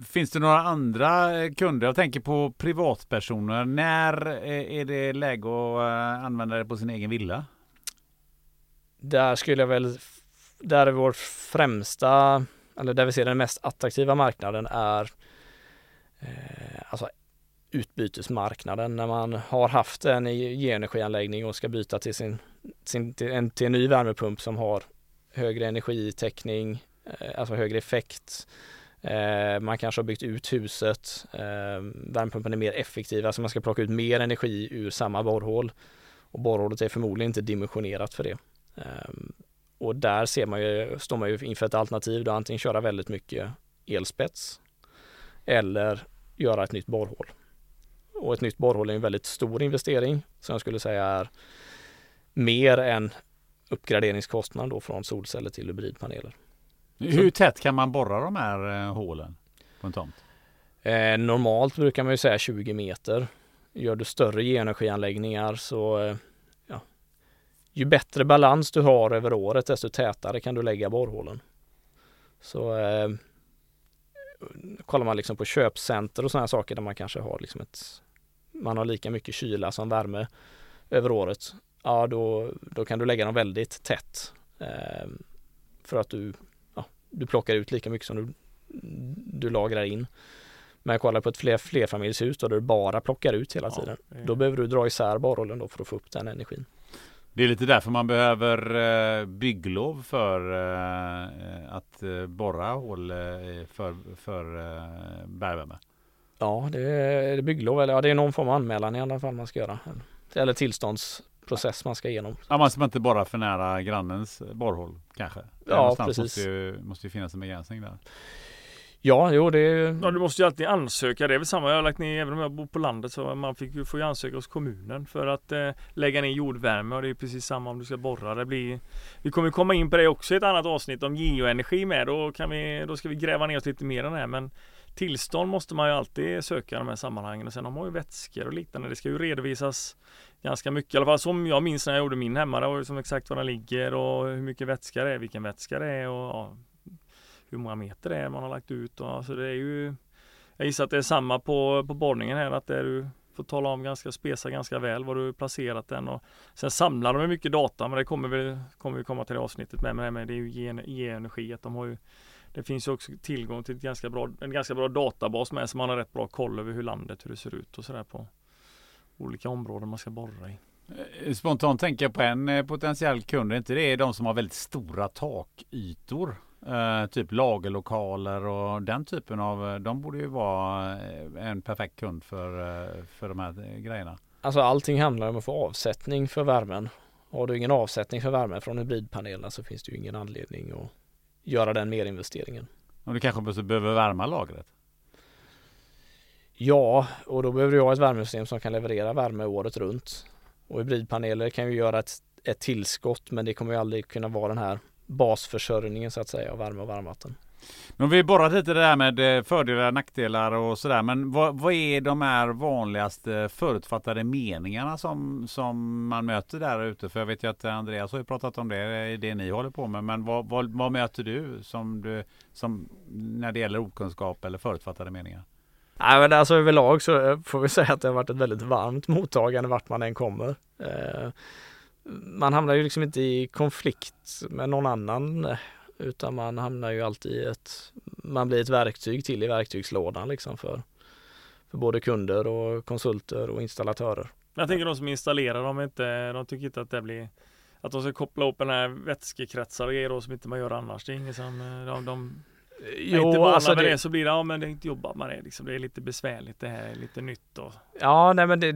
finns det några andra kunder? Jag tänker på privatpersoner. När eh, är det läge att eh, använda det på sin egen villa? Där skulle jag väl, där är vår främsta, eller där vi ser den mest attraktiva marknaden är eh, alltså utbytesmarknaden när man har haft en e-, genenergianläggning och ska byta till sin, sin till, en, till en ny värmepump som har högre energitäckning, eh, alltså högre effekt. Eh, man kanske har byggt ut huset. Eh, värmepumpen är mer effektiv, alltså man ska plocka ut mer energi ur samma borrhål. Och borrhålet är förmodligen inte dimensionerat för det. Eh, och där ser man ju, står man ju inför ett alternativ, då antingen köra väldigt mycket elspets eller göra ett nytt borrhål. Och ett nytt borrhål är en väldigt stor investering som jag skulle säga är mer än uppgraderingskostnaden då från solceller till hybridpaneler. Hur tätt kan man borra de här eh, hålen på en tomt? Eh, normalt brukar man ju säga 20 meter. Gör du större genenergianläggningar så eh, ja, ju bättre balans du har över året desto tätare kan du lägga borrhålen. Så eh, kollar man liksom på köpcenter och sådana saker där man kanske har liksom ett man har lika mycket kyla som värme över året ja då, då kan du lägga dem väldigt tätt. Eh, för att du, du plockar ut lika mycket som du, du lagrar in. Men kolla på ett fler, flerfamiljshus då, där du bara plockar ut hela tiden. Ja, då behöver du dra isär borrollen då för att få upp den energin. Det är lite därför man behöver eh, bygglov för eh, att eh, borra hål för, för bergvärme. Ja, det är bygglov eller ja, det är någon form av anmälan i alla fall man ska göra. Eller tillstånds process man ska igenom. Ja, man ska inte bara för nära grannens borrhål kanske? Ja, precis. Måste ju, måste ju finnas en begränsning där. Ja, jo det Ja, du måste ju alltid ansöka. Det är väl samma. Jag har lagt ner, även om jag bor på landet, så man fick ju, får ju ansöka hos kommunen för att eh, lägga ner jordvärme och det är precis samma om du ska borra. Det blir, vi kommer komma in på det också i ett annat avsnitt om geoenergi med. Då, kan vi, då ska vi gräva ner oss lite mer än det här. Men tillstånd måste man ju alltid söka i de här sammanhangen. Och sen har man ju vätskor och liknande. Det ska ju redovisas ganska mycket. I alla fall som jag minns när jag gjorde min hemma. Det var som exakt var den ligger och hur mycket vätska det är, vilken vätska det är och ja, hur många meter det är man har lagt ut. Och, alltså det är ju Jag gissar att det är samma på, på borrningen här. Att det är du får tala om ganska, spesa ganska väl var du placerat den. Och sen samlar de mycket data men det kommer vi, kommer vi komma till det avsnittet med. Men det är ju ge-energi. Att de har ju det finns ju också tillgång till ett ganska bra, en ganska bra databas med så man har rätt bra koll över hur landet, hur det ser ut och sådär på olika områden man ska borra i. Eh, spontant tänker jag på en eh, potentiell kund. Är inte det de som har väldigt stora takytor? Uh, typ lagerlokaler och den typen av. De borde ju vara en perfekt kund för, för de här grejerna. Alltså allting handlar om att få avsättning för värmen. Har du ingen avsättning för värmen från hybridpanelerna så finns det ju ingen anledning att göra den merinvesteringen. Och du kanske behöver värma lagret? Ja, och då behöver du ha ett värmesystem som kan leverera värme året runt. Och hybridpaneler kan ju göra ett, ett tillskott men det kommer ju aldrig kunna vara den här basförsörjningen så att säga av värme och varmvatten. Men vi borrat lite det där med eh, fördelar och nackdelar och sådär. Men vad, vad, är de här vanligaste förutfattade meningarna som, som man möter där ute? För jag vet ju att Andreas har ju pratat om det i det ni håller på med. Men vad, vad, vad möter du som, du som när det gäller okunskap eller förutfattade meningar? Nej men alltså överlag så eh, får vi säga att det har varit ett väldigt varmt mottagande vart man än kommer. Eh, man hamnar ju liksom inte i konflikt med någon annan utan man hamnar ju alltid i ett, man blir ett verktyg till i verktygslådan liksom för, för både kunder och konsulter och installatörer. Jag tänker de som installerar, de, inte, de tycker inte att det blir att de ska koppla upp den här vätskekretsar och grejer som inte man gör annars. Det är ingen som, de, de Jo, inte vana alltså det... det så blir det, ja men det är inte jobbat med det liksom. Det är lite besvärligt det här, är lite nytt och... Ja, nej men det,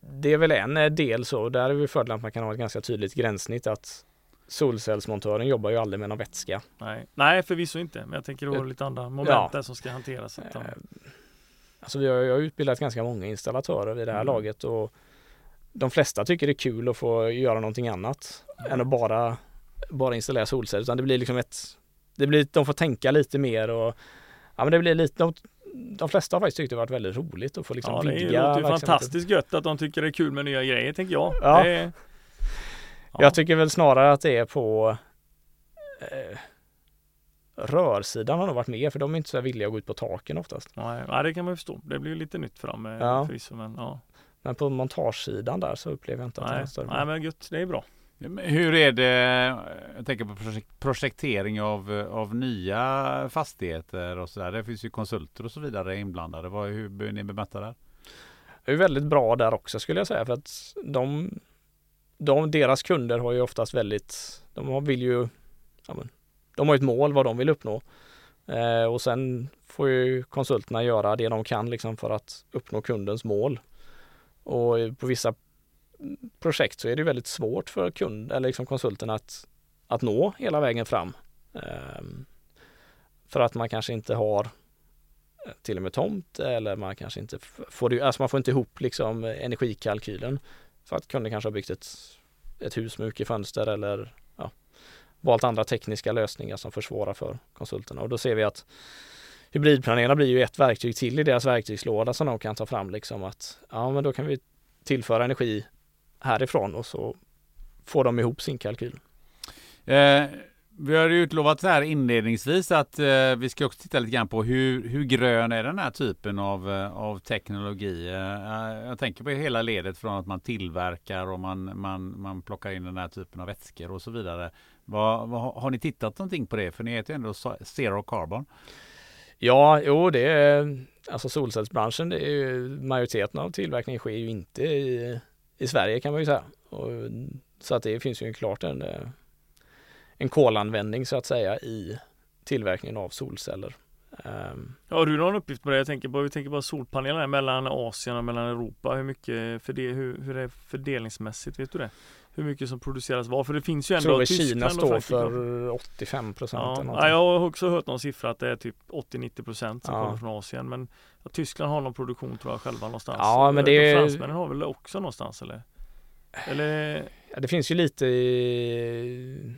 det är väl en del så. Där är vi fördelen att man kan ha ett ganska tydligt gränssnitt att solcellsmontören jobbar ju aldrig med någon vätska. Nej, Nej förvisso inte. Men jag tänker då lite andra moment Ja. där som ska hanteras. Att de, Eh, Alltså vi har, jag har utbildat ganska många installatörer vid det här Mm. laget och de flesta tycker det är kul att få göra någonting annat än att bara, bara installera solceller. Utan det blir liksom ett, det blir, de får tänka lite mer och ja men det blir lite, de, de flesta har faktiskt tyckt det varit väldigt roligt att få liksom ja, det vidga låter ju fantastiskt gött att de tycker det är kul med nya grejer, tänker jag. Ja. Det är, ja. Jag tycker väl snarare att det är på eh, rörsidan har nog varit mer för de är inte så villiga att gå ut på taken oftast. Nej, ja, det kan man ju förstå. Det blir ju lite nytt för dem eh, Ja. förvisso. Men, ja. Men på montagesidan där så upplever jag inte att det är nej, större. nej, men gött. Det är bra. Hur är det, jag tänker på projek- projektering av, av nya fastigheter och sådär. Det finns ju konsulter och så vidare inblandade. Vad, hur blir ni bemötta där? är ju väldigt bra där också skulle jag säga för att de, de deras kunder har ju oftast väldigt, de har- vill ju, ja men, de har ett mål vad de vill uppnå. Eh, och sen får ju konsulterna göra det de kan liksom för att uppnå kundens mål. Och på vissa projekt så är det väldigt svårt för kund, eller liksom konsulterna att, att nå hela vägen fram. Eh, för att man kanske inte har eh, till och med tomt eller man kanske inte får, det, alltså man får inte ihop liksom energikalkylen för att kunden kanske har byggt ett, ett hus med mycket fönster eller ja, valt andra tekniska lösningar som försvårar för konsulterna och då ser vi att hybridplanerarna blir ju ett verktyg till i deras verktygslåda som de kan ta fram liksom att ja men då kan vi tillföra energi härifrån och så får de ihop sin kalkyl. Eh, vi har ju utlovat här inledningsvis att eh, vi ska också titta lite grann på hur, hur grön är den här typen av, eh, av teknologi. Eh, jag tänker på hela ledet från att man tillverkar och man, man, man plockar in den här typen av vätskor och så vidare. Vad, vad, har ni tittat någonting på det? För ni heter ju ändå Zero Carbon. Ja, jo det är alltså solcellsbranschen, det är ju majoriteten av tillverkningen sker ju inte i, i Sverige kan man ju säga. Och, så att det finns ju klart en, eh, en kolanvändning så att säga i tillverkningen av solceller. Ehm, Har du någon uppgift på det? Jag tänker på, vi tänker på solpanelerna mellan Asien och mellan Europa. Hur mycket för det, hur, hur är det fördelningsmässigt? Vet du det? Hur mycket som produceras var? För det finns ju jag ändå tror att Tyskland Kina står för 85 procent. Ja, jag har också hört någon siffra att det är typ 80-90 procent som Ja. kommer från Asien. Men Tyskland har någon produktion tror jag själva någonstans. Ja, men det De är- Fransmännen har väl också någonstans eller? Eller? Ja, det finns ju lite i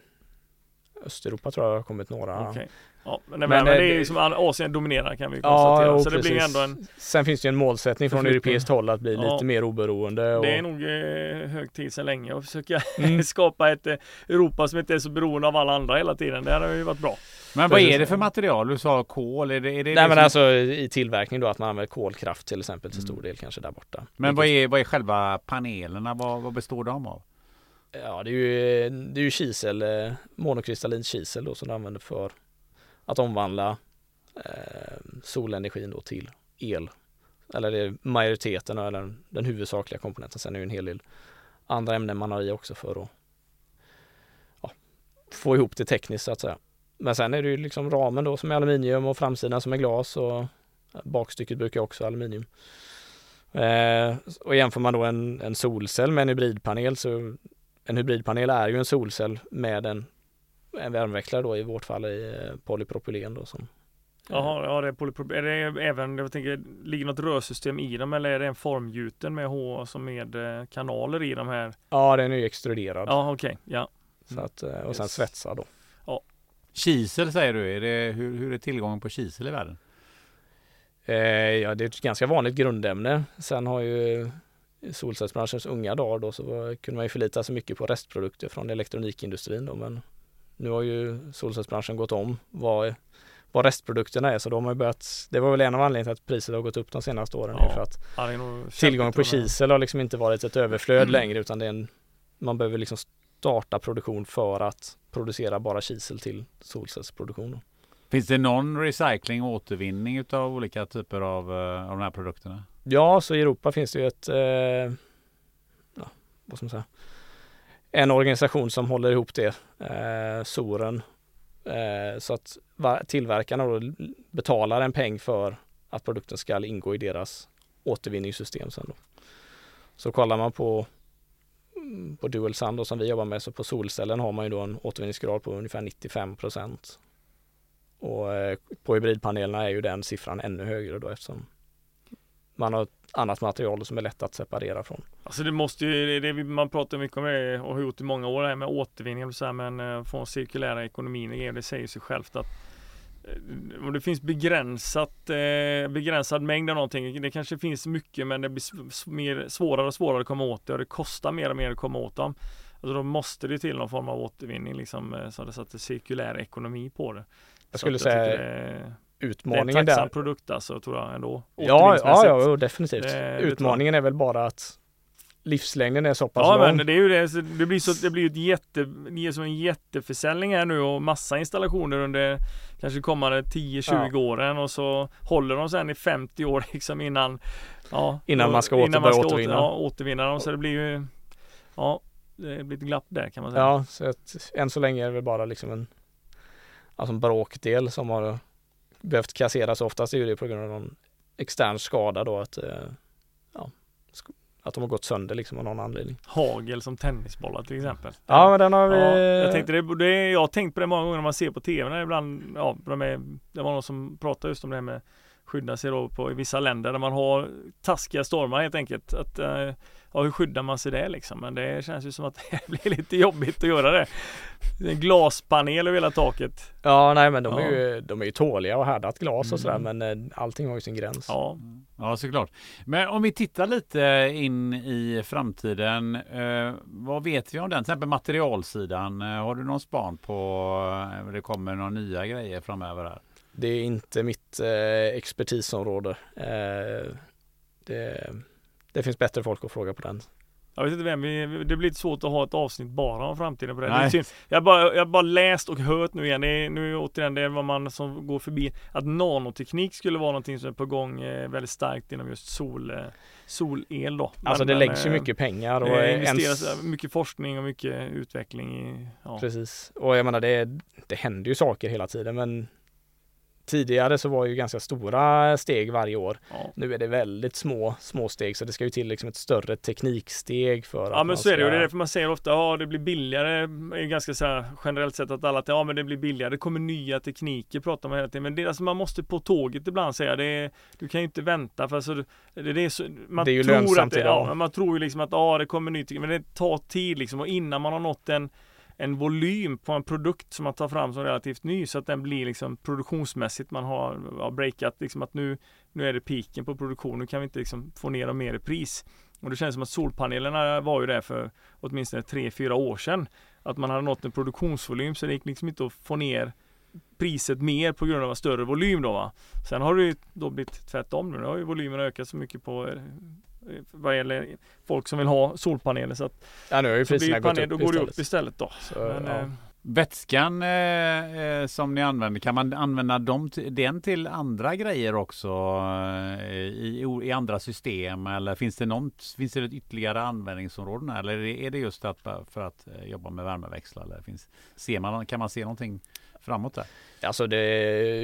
Östeuropa tror jag har kommit några. Okej. Ja, men, men, Men, eh, det är ju det- som Asien dominerar kan vi Ja, konstatera. jo, så det blir ändå en Sen finns det ju en målsättning från europeiskt håll att bli Ja. lite mer oberoende. Och, Det är nog eh, hög tid sedan länge att försöka <laughs> Mm. skapa ett eh, Europa som inte är så beroende av alla andra hela tiden. Det har ju varit bra. Men vad är det för material? Du sa kol. Är det, är det Nej det men som- alltså i tillverkning då att man använder kolkraft till exempel till stor Mm. del kanske där borta. Men vad är, vad är själva panelerna? Vad, vad består de av? Ja det är ju, det är ju kisel, eh, monokristallin kisel då som du använder för att omvandla eh, solenergin då till el. Eller det är majoriteten eller den, den huvudsakliga komponenten. Sen är det ju en hel del andra ämnen man har i också för att ja, få ihop det tekniskt så att säga. Men sen är det ju liksom ramen då som är aluminium och framsidan som är glas och bakstycket brukar också vara aluminium. Eh, och jämför man då en, en solcell med en hybridpanel så en hybridpanel är ju en solcell med en, en värmeväxlare då i vårt fall i eh, polypropylen då som Jaha, ja, det är, polypro- är det även, jag tänker, ligger något rörsystem i dem eller är det en formgjuten med H, alltså med eh, kanaler i de här? Ja den är ju extruderad. Ja, okej, ja. Så att, eh, och sen Yes. svetsad då. Kisel säger du. Är det, hur, hur är tillgången på kisel i världen? Eh, ja det är ett ganska vanligt grundämne. Sen har ju solcellsbranschens unga dagar då så var, kunde man ju förlita sig mycket på restprodukter från elektronikindustrin då men nu har ju solcellsbranschen gått om vad, vad restprodukterna är så de har ju börjat, det var väl en av anledningarna till att priset har gått upp de senaste åren. Ja. för att tillgången på kisel har liksom inte varit ett överflöd Mm. <clears throat> längre utan det är en, man behöver liksom starta produktion för att producera bara kisel till solcellsproduktion. Då. Finns det någon recycling och återvinning utav olika typer av, eh, av de här produkterna? Ja, så i Europa finns det ju ett, eh, ja, vad ska man säga, en organisation som håller ihop det, eh, Soren. Eh, så att tillverkarna då betalar en peng för att produkten ska ingå i deras återvinningssystem sen då. Så kollar man på mm, på Dual Sand då, som vi jobbar med, så på solcellen har man ju då en återvinningsgrad på ungefär 95 procent. Och eh, på hybridpanelerna är ju den siffran ännu högre då eftersom man har annat material som är lätt att separera från. Alltså det måste ju, det, det man pratar mycket om det och har gjort i många år det här med återvinning och så här, men eh, få cirkulära ekonomin, det säger sig självt att om det finns begränsat, eh, begränsad mängd av någonting. Det kanske finns mycket men det blir mer, svårare och svårare att komma åt det och det kostar mer och mer att komma åt dem. Alltså då måste det till någon form av återvinning liksom, eh, så det sätter cirkulär ekonomi på det. Jag skulle så säga det, utmaningen det är en tacksam där. produkt alltså tror jag ändå. Ja, ja, ja, definitivt. Det- det utmaningen är väl bara att livslängden är så pass Ja lång. men det är ju det, det blir så det blir ett jätte, det är som en jätteförsäljning här nu och massa installationer under kanske kommande 10-20 Ja. åren och så håller de sen i 50 år liksom innan ja, Innan man ska åter- börja åter- återvinna. Ja, återvinna dem så det blir ju ja, det blir ett glapp där kan man säga. Ja, så att än så länge är det väl bara liksom en, alltså en bråkdel som har behövt kasseras. Oftast är ju det på grund av någon extern skada då att, eh, ja, att de har gått sönder liksom av någon anledning. Hagel som tennisbollar till exempel. Ja, men den har vi... Ja, jag tänkte det, det, jag har tänkt på det många gånger när man ser på tv när ibland, ja, de är, det var någon som pratade just om det här med skydda sig då på i vissa länder där man har taskiga stormar helt enkelt. Att, eh, ja, hur skyddar man sig det liksom? Men det känns ju som att <laughs> det blir lite jobbigt att göra det. Det En glaspanel över hela taket. Ja, nej men de, Ja. är ju, de är ju tåliga och härdat glas och sådär Mm. men eh, allting har ju sin gräns. Ja, Ja, såklart. Men om vi tittar lite in i framtiden. Eh, vad vet vi om den? Till exempel materialsidan. Eh, har du någon span på eh, det kommer några nya grejer framöver? Här? Det är inte mitt eh, expertisområde. Eh, det, det finns bättre folk att fråga på den. jag vet inte vem vi, det blir lite svårt att ha ett avsnitt bara om framtiden på det. det är Nej. jag, har bara, jag bara läst och hört nu igen. Det är, nu är återigen det är vad man som går förbi. Att nanoteknik skulle vara någonting som är på gång eh, väldigt starkt inom just sol, eh, solel då. Alltså Men- det men, läggs ju eh, mycket pengar och Det investeras ens, mycket forskning och mycket utveckling i, ja. Precis. Och jag menar det, det händer ju saker hela tiden men tidigare så var det ju ganska stora steg varje år. ja. Nu är det väldigt små, små steg så det ska ju till liksom ett större tekniksteg för att Ja men så är det och det är ska- därför man säger ofta ja det blir billigare. Ju ganska så här generellt sett att alla att ja men det blir billigare. Det kommer nya tekniker. Pratar man hela tiden. Men det, alltså man måste på tåget ibland säga det är, Du kan ju inte vänta för alltså, det, det är så, man Det är ju tror lönsamt att det, idag. ja, Man tror ju liksom att ja det kommer ny teknik. Men det tar tid liksom och innan man har nått en en volym på en produkt som man tar fram som relativt ny så att den blir liksom produktionsmässigt man har har breakat liksom att nu nu är det piken på produktion, nu kan vi inte liksom få ner dem mer i pris. Och det känns som att solpanelerna var ju det för åtminstone 3-4 år sedan. Att man hade nått en produktionsvolym så det gick liksom inte att få ner priset mer på grund av en större volym då va. Sen har det ju då blivit tvärtom nu. Nu har ju volymen ökat så mycket på vad gäller folk som vill ha solpaneler så att Ja nu har ju så blir priserna gått panel, då upp går det upp istället då. Så, Men, ja. eh, Vätskan eh, eh, som ni använder, kan man använda dem den till andra grejer också eh, i, i andra system? Eller finns det, någon, finns det ett ytterligare användningsområden? här? Eller är det, är det just att, för att eh, jobba med värmeväxlar? Eller finns, ser man, kan man se någonting framåt där? Alltså det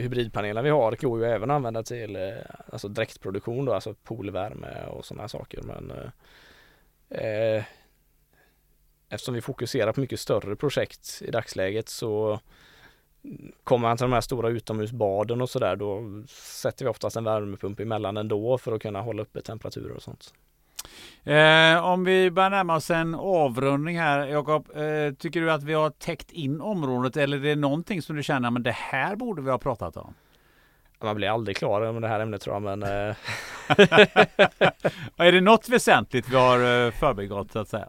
hybridpaneler vi har går ju även att använda till eh, alltså direktproduktion då, alltså poolvärme och sådana saker. Men eh, eh, eftersom vi fokuserar på mycket större projekt i dagsläget så kommer man till de här stora utomhusbaden och sådär då sätter vi oftast en värmepump emellan ändå för att kunna hålla uppe temperaturer och sånt. Eh, om vi börjar närma oss en avrundning här. Jakob, eh, tycker du att vi har täckt in området eller är det någonting som du känner men det här borde vi ha pratat om? Man blir aldrig klar med det här ämnet tror jag men eh, <laughs> är det något väsentligt vi har eh, förbigått så att säga?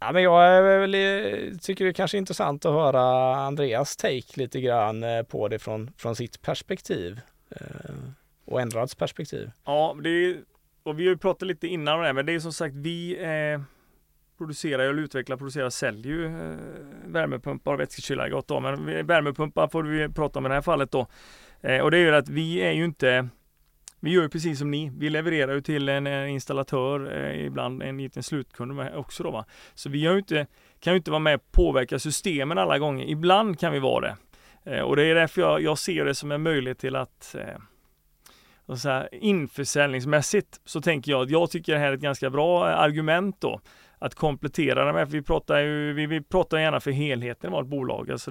Ja, men jag är väl, tycker det är kanske intressant att höra Andreas take lite grann eh, på det från, från sitt perspektiv. eh, Och Endrads perspektiv. Ja, det är, och vi har ju pratat lite innan om det här, men det är som sagt vi eh, producerar eller utvecklar, producerar, säljer ju eh, värmepumpar och vätskekylare då. Men värmepumpar får vi prata om i det här fallet då. Eh, och det är ju att vi är ju inte vi gör ju precis som ni. Vi levererar ju till en, en installatör, eh, ibland en liten slutkund också då va. Så vi har ju inte, kan ju inte vara med och påverka systemen alla gånger. Ibland kan vi vara det. Eh, och det är därför jag, jag ser det som en möjlighet till att eh, och så här, införsäljningsmässigt så tänker jag att jag tycker det här är ett ganska bra eh, argument då. att komplettera det med. För vi pratar ju, vi, vi pratar gärna för helheten i vårt bolag. Alltså,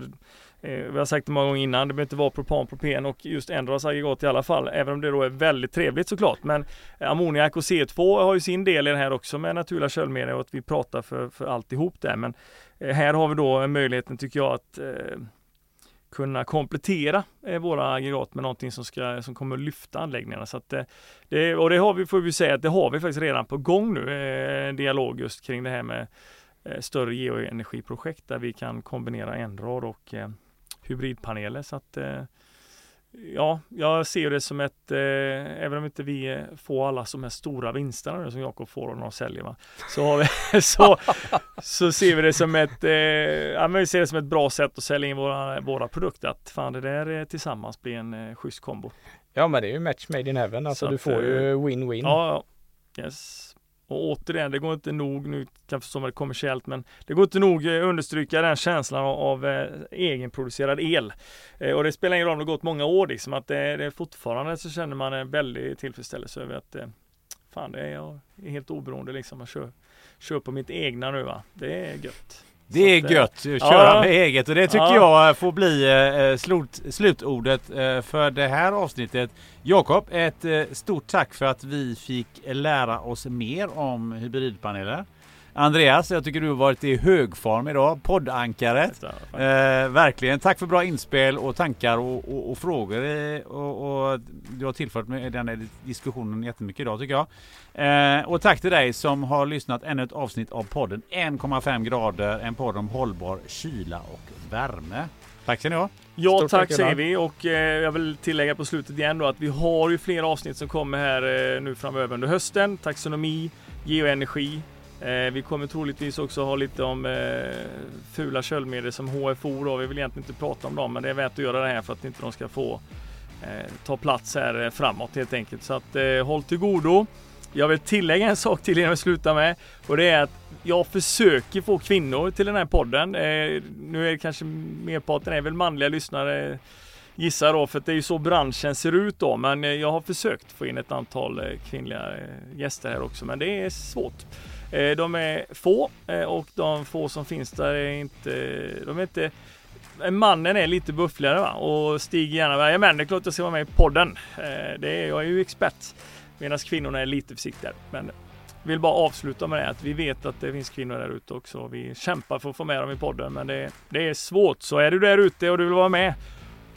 eh, vi har sagt det många gånger innan, det behöver inte vara propan, propen och just Endras aggregat i alla fall, även om det då är väldigt trevligt såklart. Men eh, ammoniak och CO2 har ju sin del i det här också med naturliga köldmedel och att vi pratar för, för alltihop där. Men eh, här har vi då möjligheten tycker jag att eh, kunna komplettera eh, våra aggregat med någonting som, ska, som kommer lyfta anläggningarna. Så att, eh, det, och det har vi, får vi säga, att det har vi faktiskt redan på gång nu, eh, dialog just kring det här med eh, större geoenergiprojekt där vi kan kombinera Enrad och eh, hybridpaneler. Så att, eh, Ja, jag ser det som ett, eh, även om inte vi får alla som är stora vinsterna nu som Jakob får när de säljer, va? Så, vi, <laughs> så, så ser vi det som ett, eh, ja, men vi ser det som ett bra sätt att sälja in våra, våra produkter. Att fan det där eh, tillsammans blir en eh, schysst kombo. Ja men det är ju match made in heaven, alltså så du får ju eh, win-win. Ja, yes. Och återigen, det går inte nog, nu kanske som är kommersiellt, men det går inte nog eh, understryka den känslan av, av eh, egenproducerad el. Eh, och det spelar ingen roll om det gått många år, liksom, att det, det fortfarande så känner man en väldig tillfredsställelse över att eh, fan, det är jag helt oberoende liksom. Jag kör, kör på mitt egna nu va. Det är gött. Det är att, eh, gött köra ja, med eget och det tycker ja. jag får bli eh, slut, slutordet eh, för det här avsnittet. Jakob, ett eh, stort tack för att vi fick lära oss mer om hybridpaneler. Andreas, jag tycker du har varit i högform idag. Poddankaret. Eh, verkligen. Tack för bra inspel och tankar och, och, och frågor. Eh, och, och, du har tillfört med den här diskussionen jättemycket idag tycker jag. Eh, och tack till dig som har lyssnat ännu ett avsnitt av podden 1,5 grader. En podd om hållbar kyla och värme. Tack ska ni ha. Ja Stort tack, tack säger vi och eh, jag vill tillägga på slutet igen då att vi har ju flera avsnitt som kommer här eh, nu framöver under hösten. Taxonomi, geoenergi, Eh, vi kommer troligtvis också ha lite om eh, fula köldmedel som HFO. Då. Vi vill egentligen inte prata om dem, men det är värt att göra det här för att inte de ska få eh, ta plats här eh, framåt helt enkelt. Så att eh, håll till godo. Jag vill tillägga en sak till innan vi slutar med och det är att jag försöker få kvinnor till den här podden. Eh, nu är det kanske merparten är väl manliga lyssnare gissar då, för det är ju så branschen ser ut då. Men eh, jag har försökt få in ett antal eh, kvinnliga gäster här också, men det är svårt. Eh, de är få eh, och de få som finns där är inte, de är inte Mannen är lite buffligare va? och Stig gärna, men det är klart jag ska vara med i podden. Eh, det är, jag är ju expert. Medan kvinnorna är lite försiktigare. Men vill bara avsluta med det att vi vet att det finns kvinnor där ute också. Vi kämpar för att få med dem i podden men det, det är svårt. Så är du där ute och du vill vara med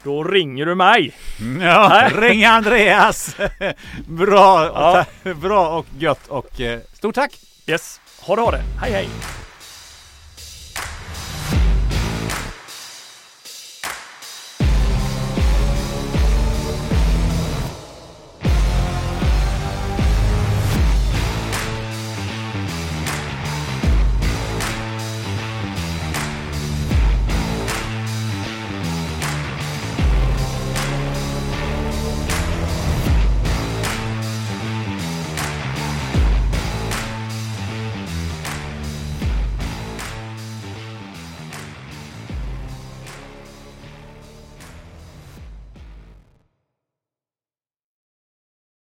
då ringer du mig. Ja, <laughs> ring Andreas. <laughs> bra, ja. <laughs> bra och gött och stort tack. Yes, ha det ha det. Hej hej.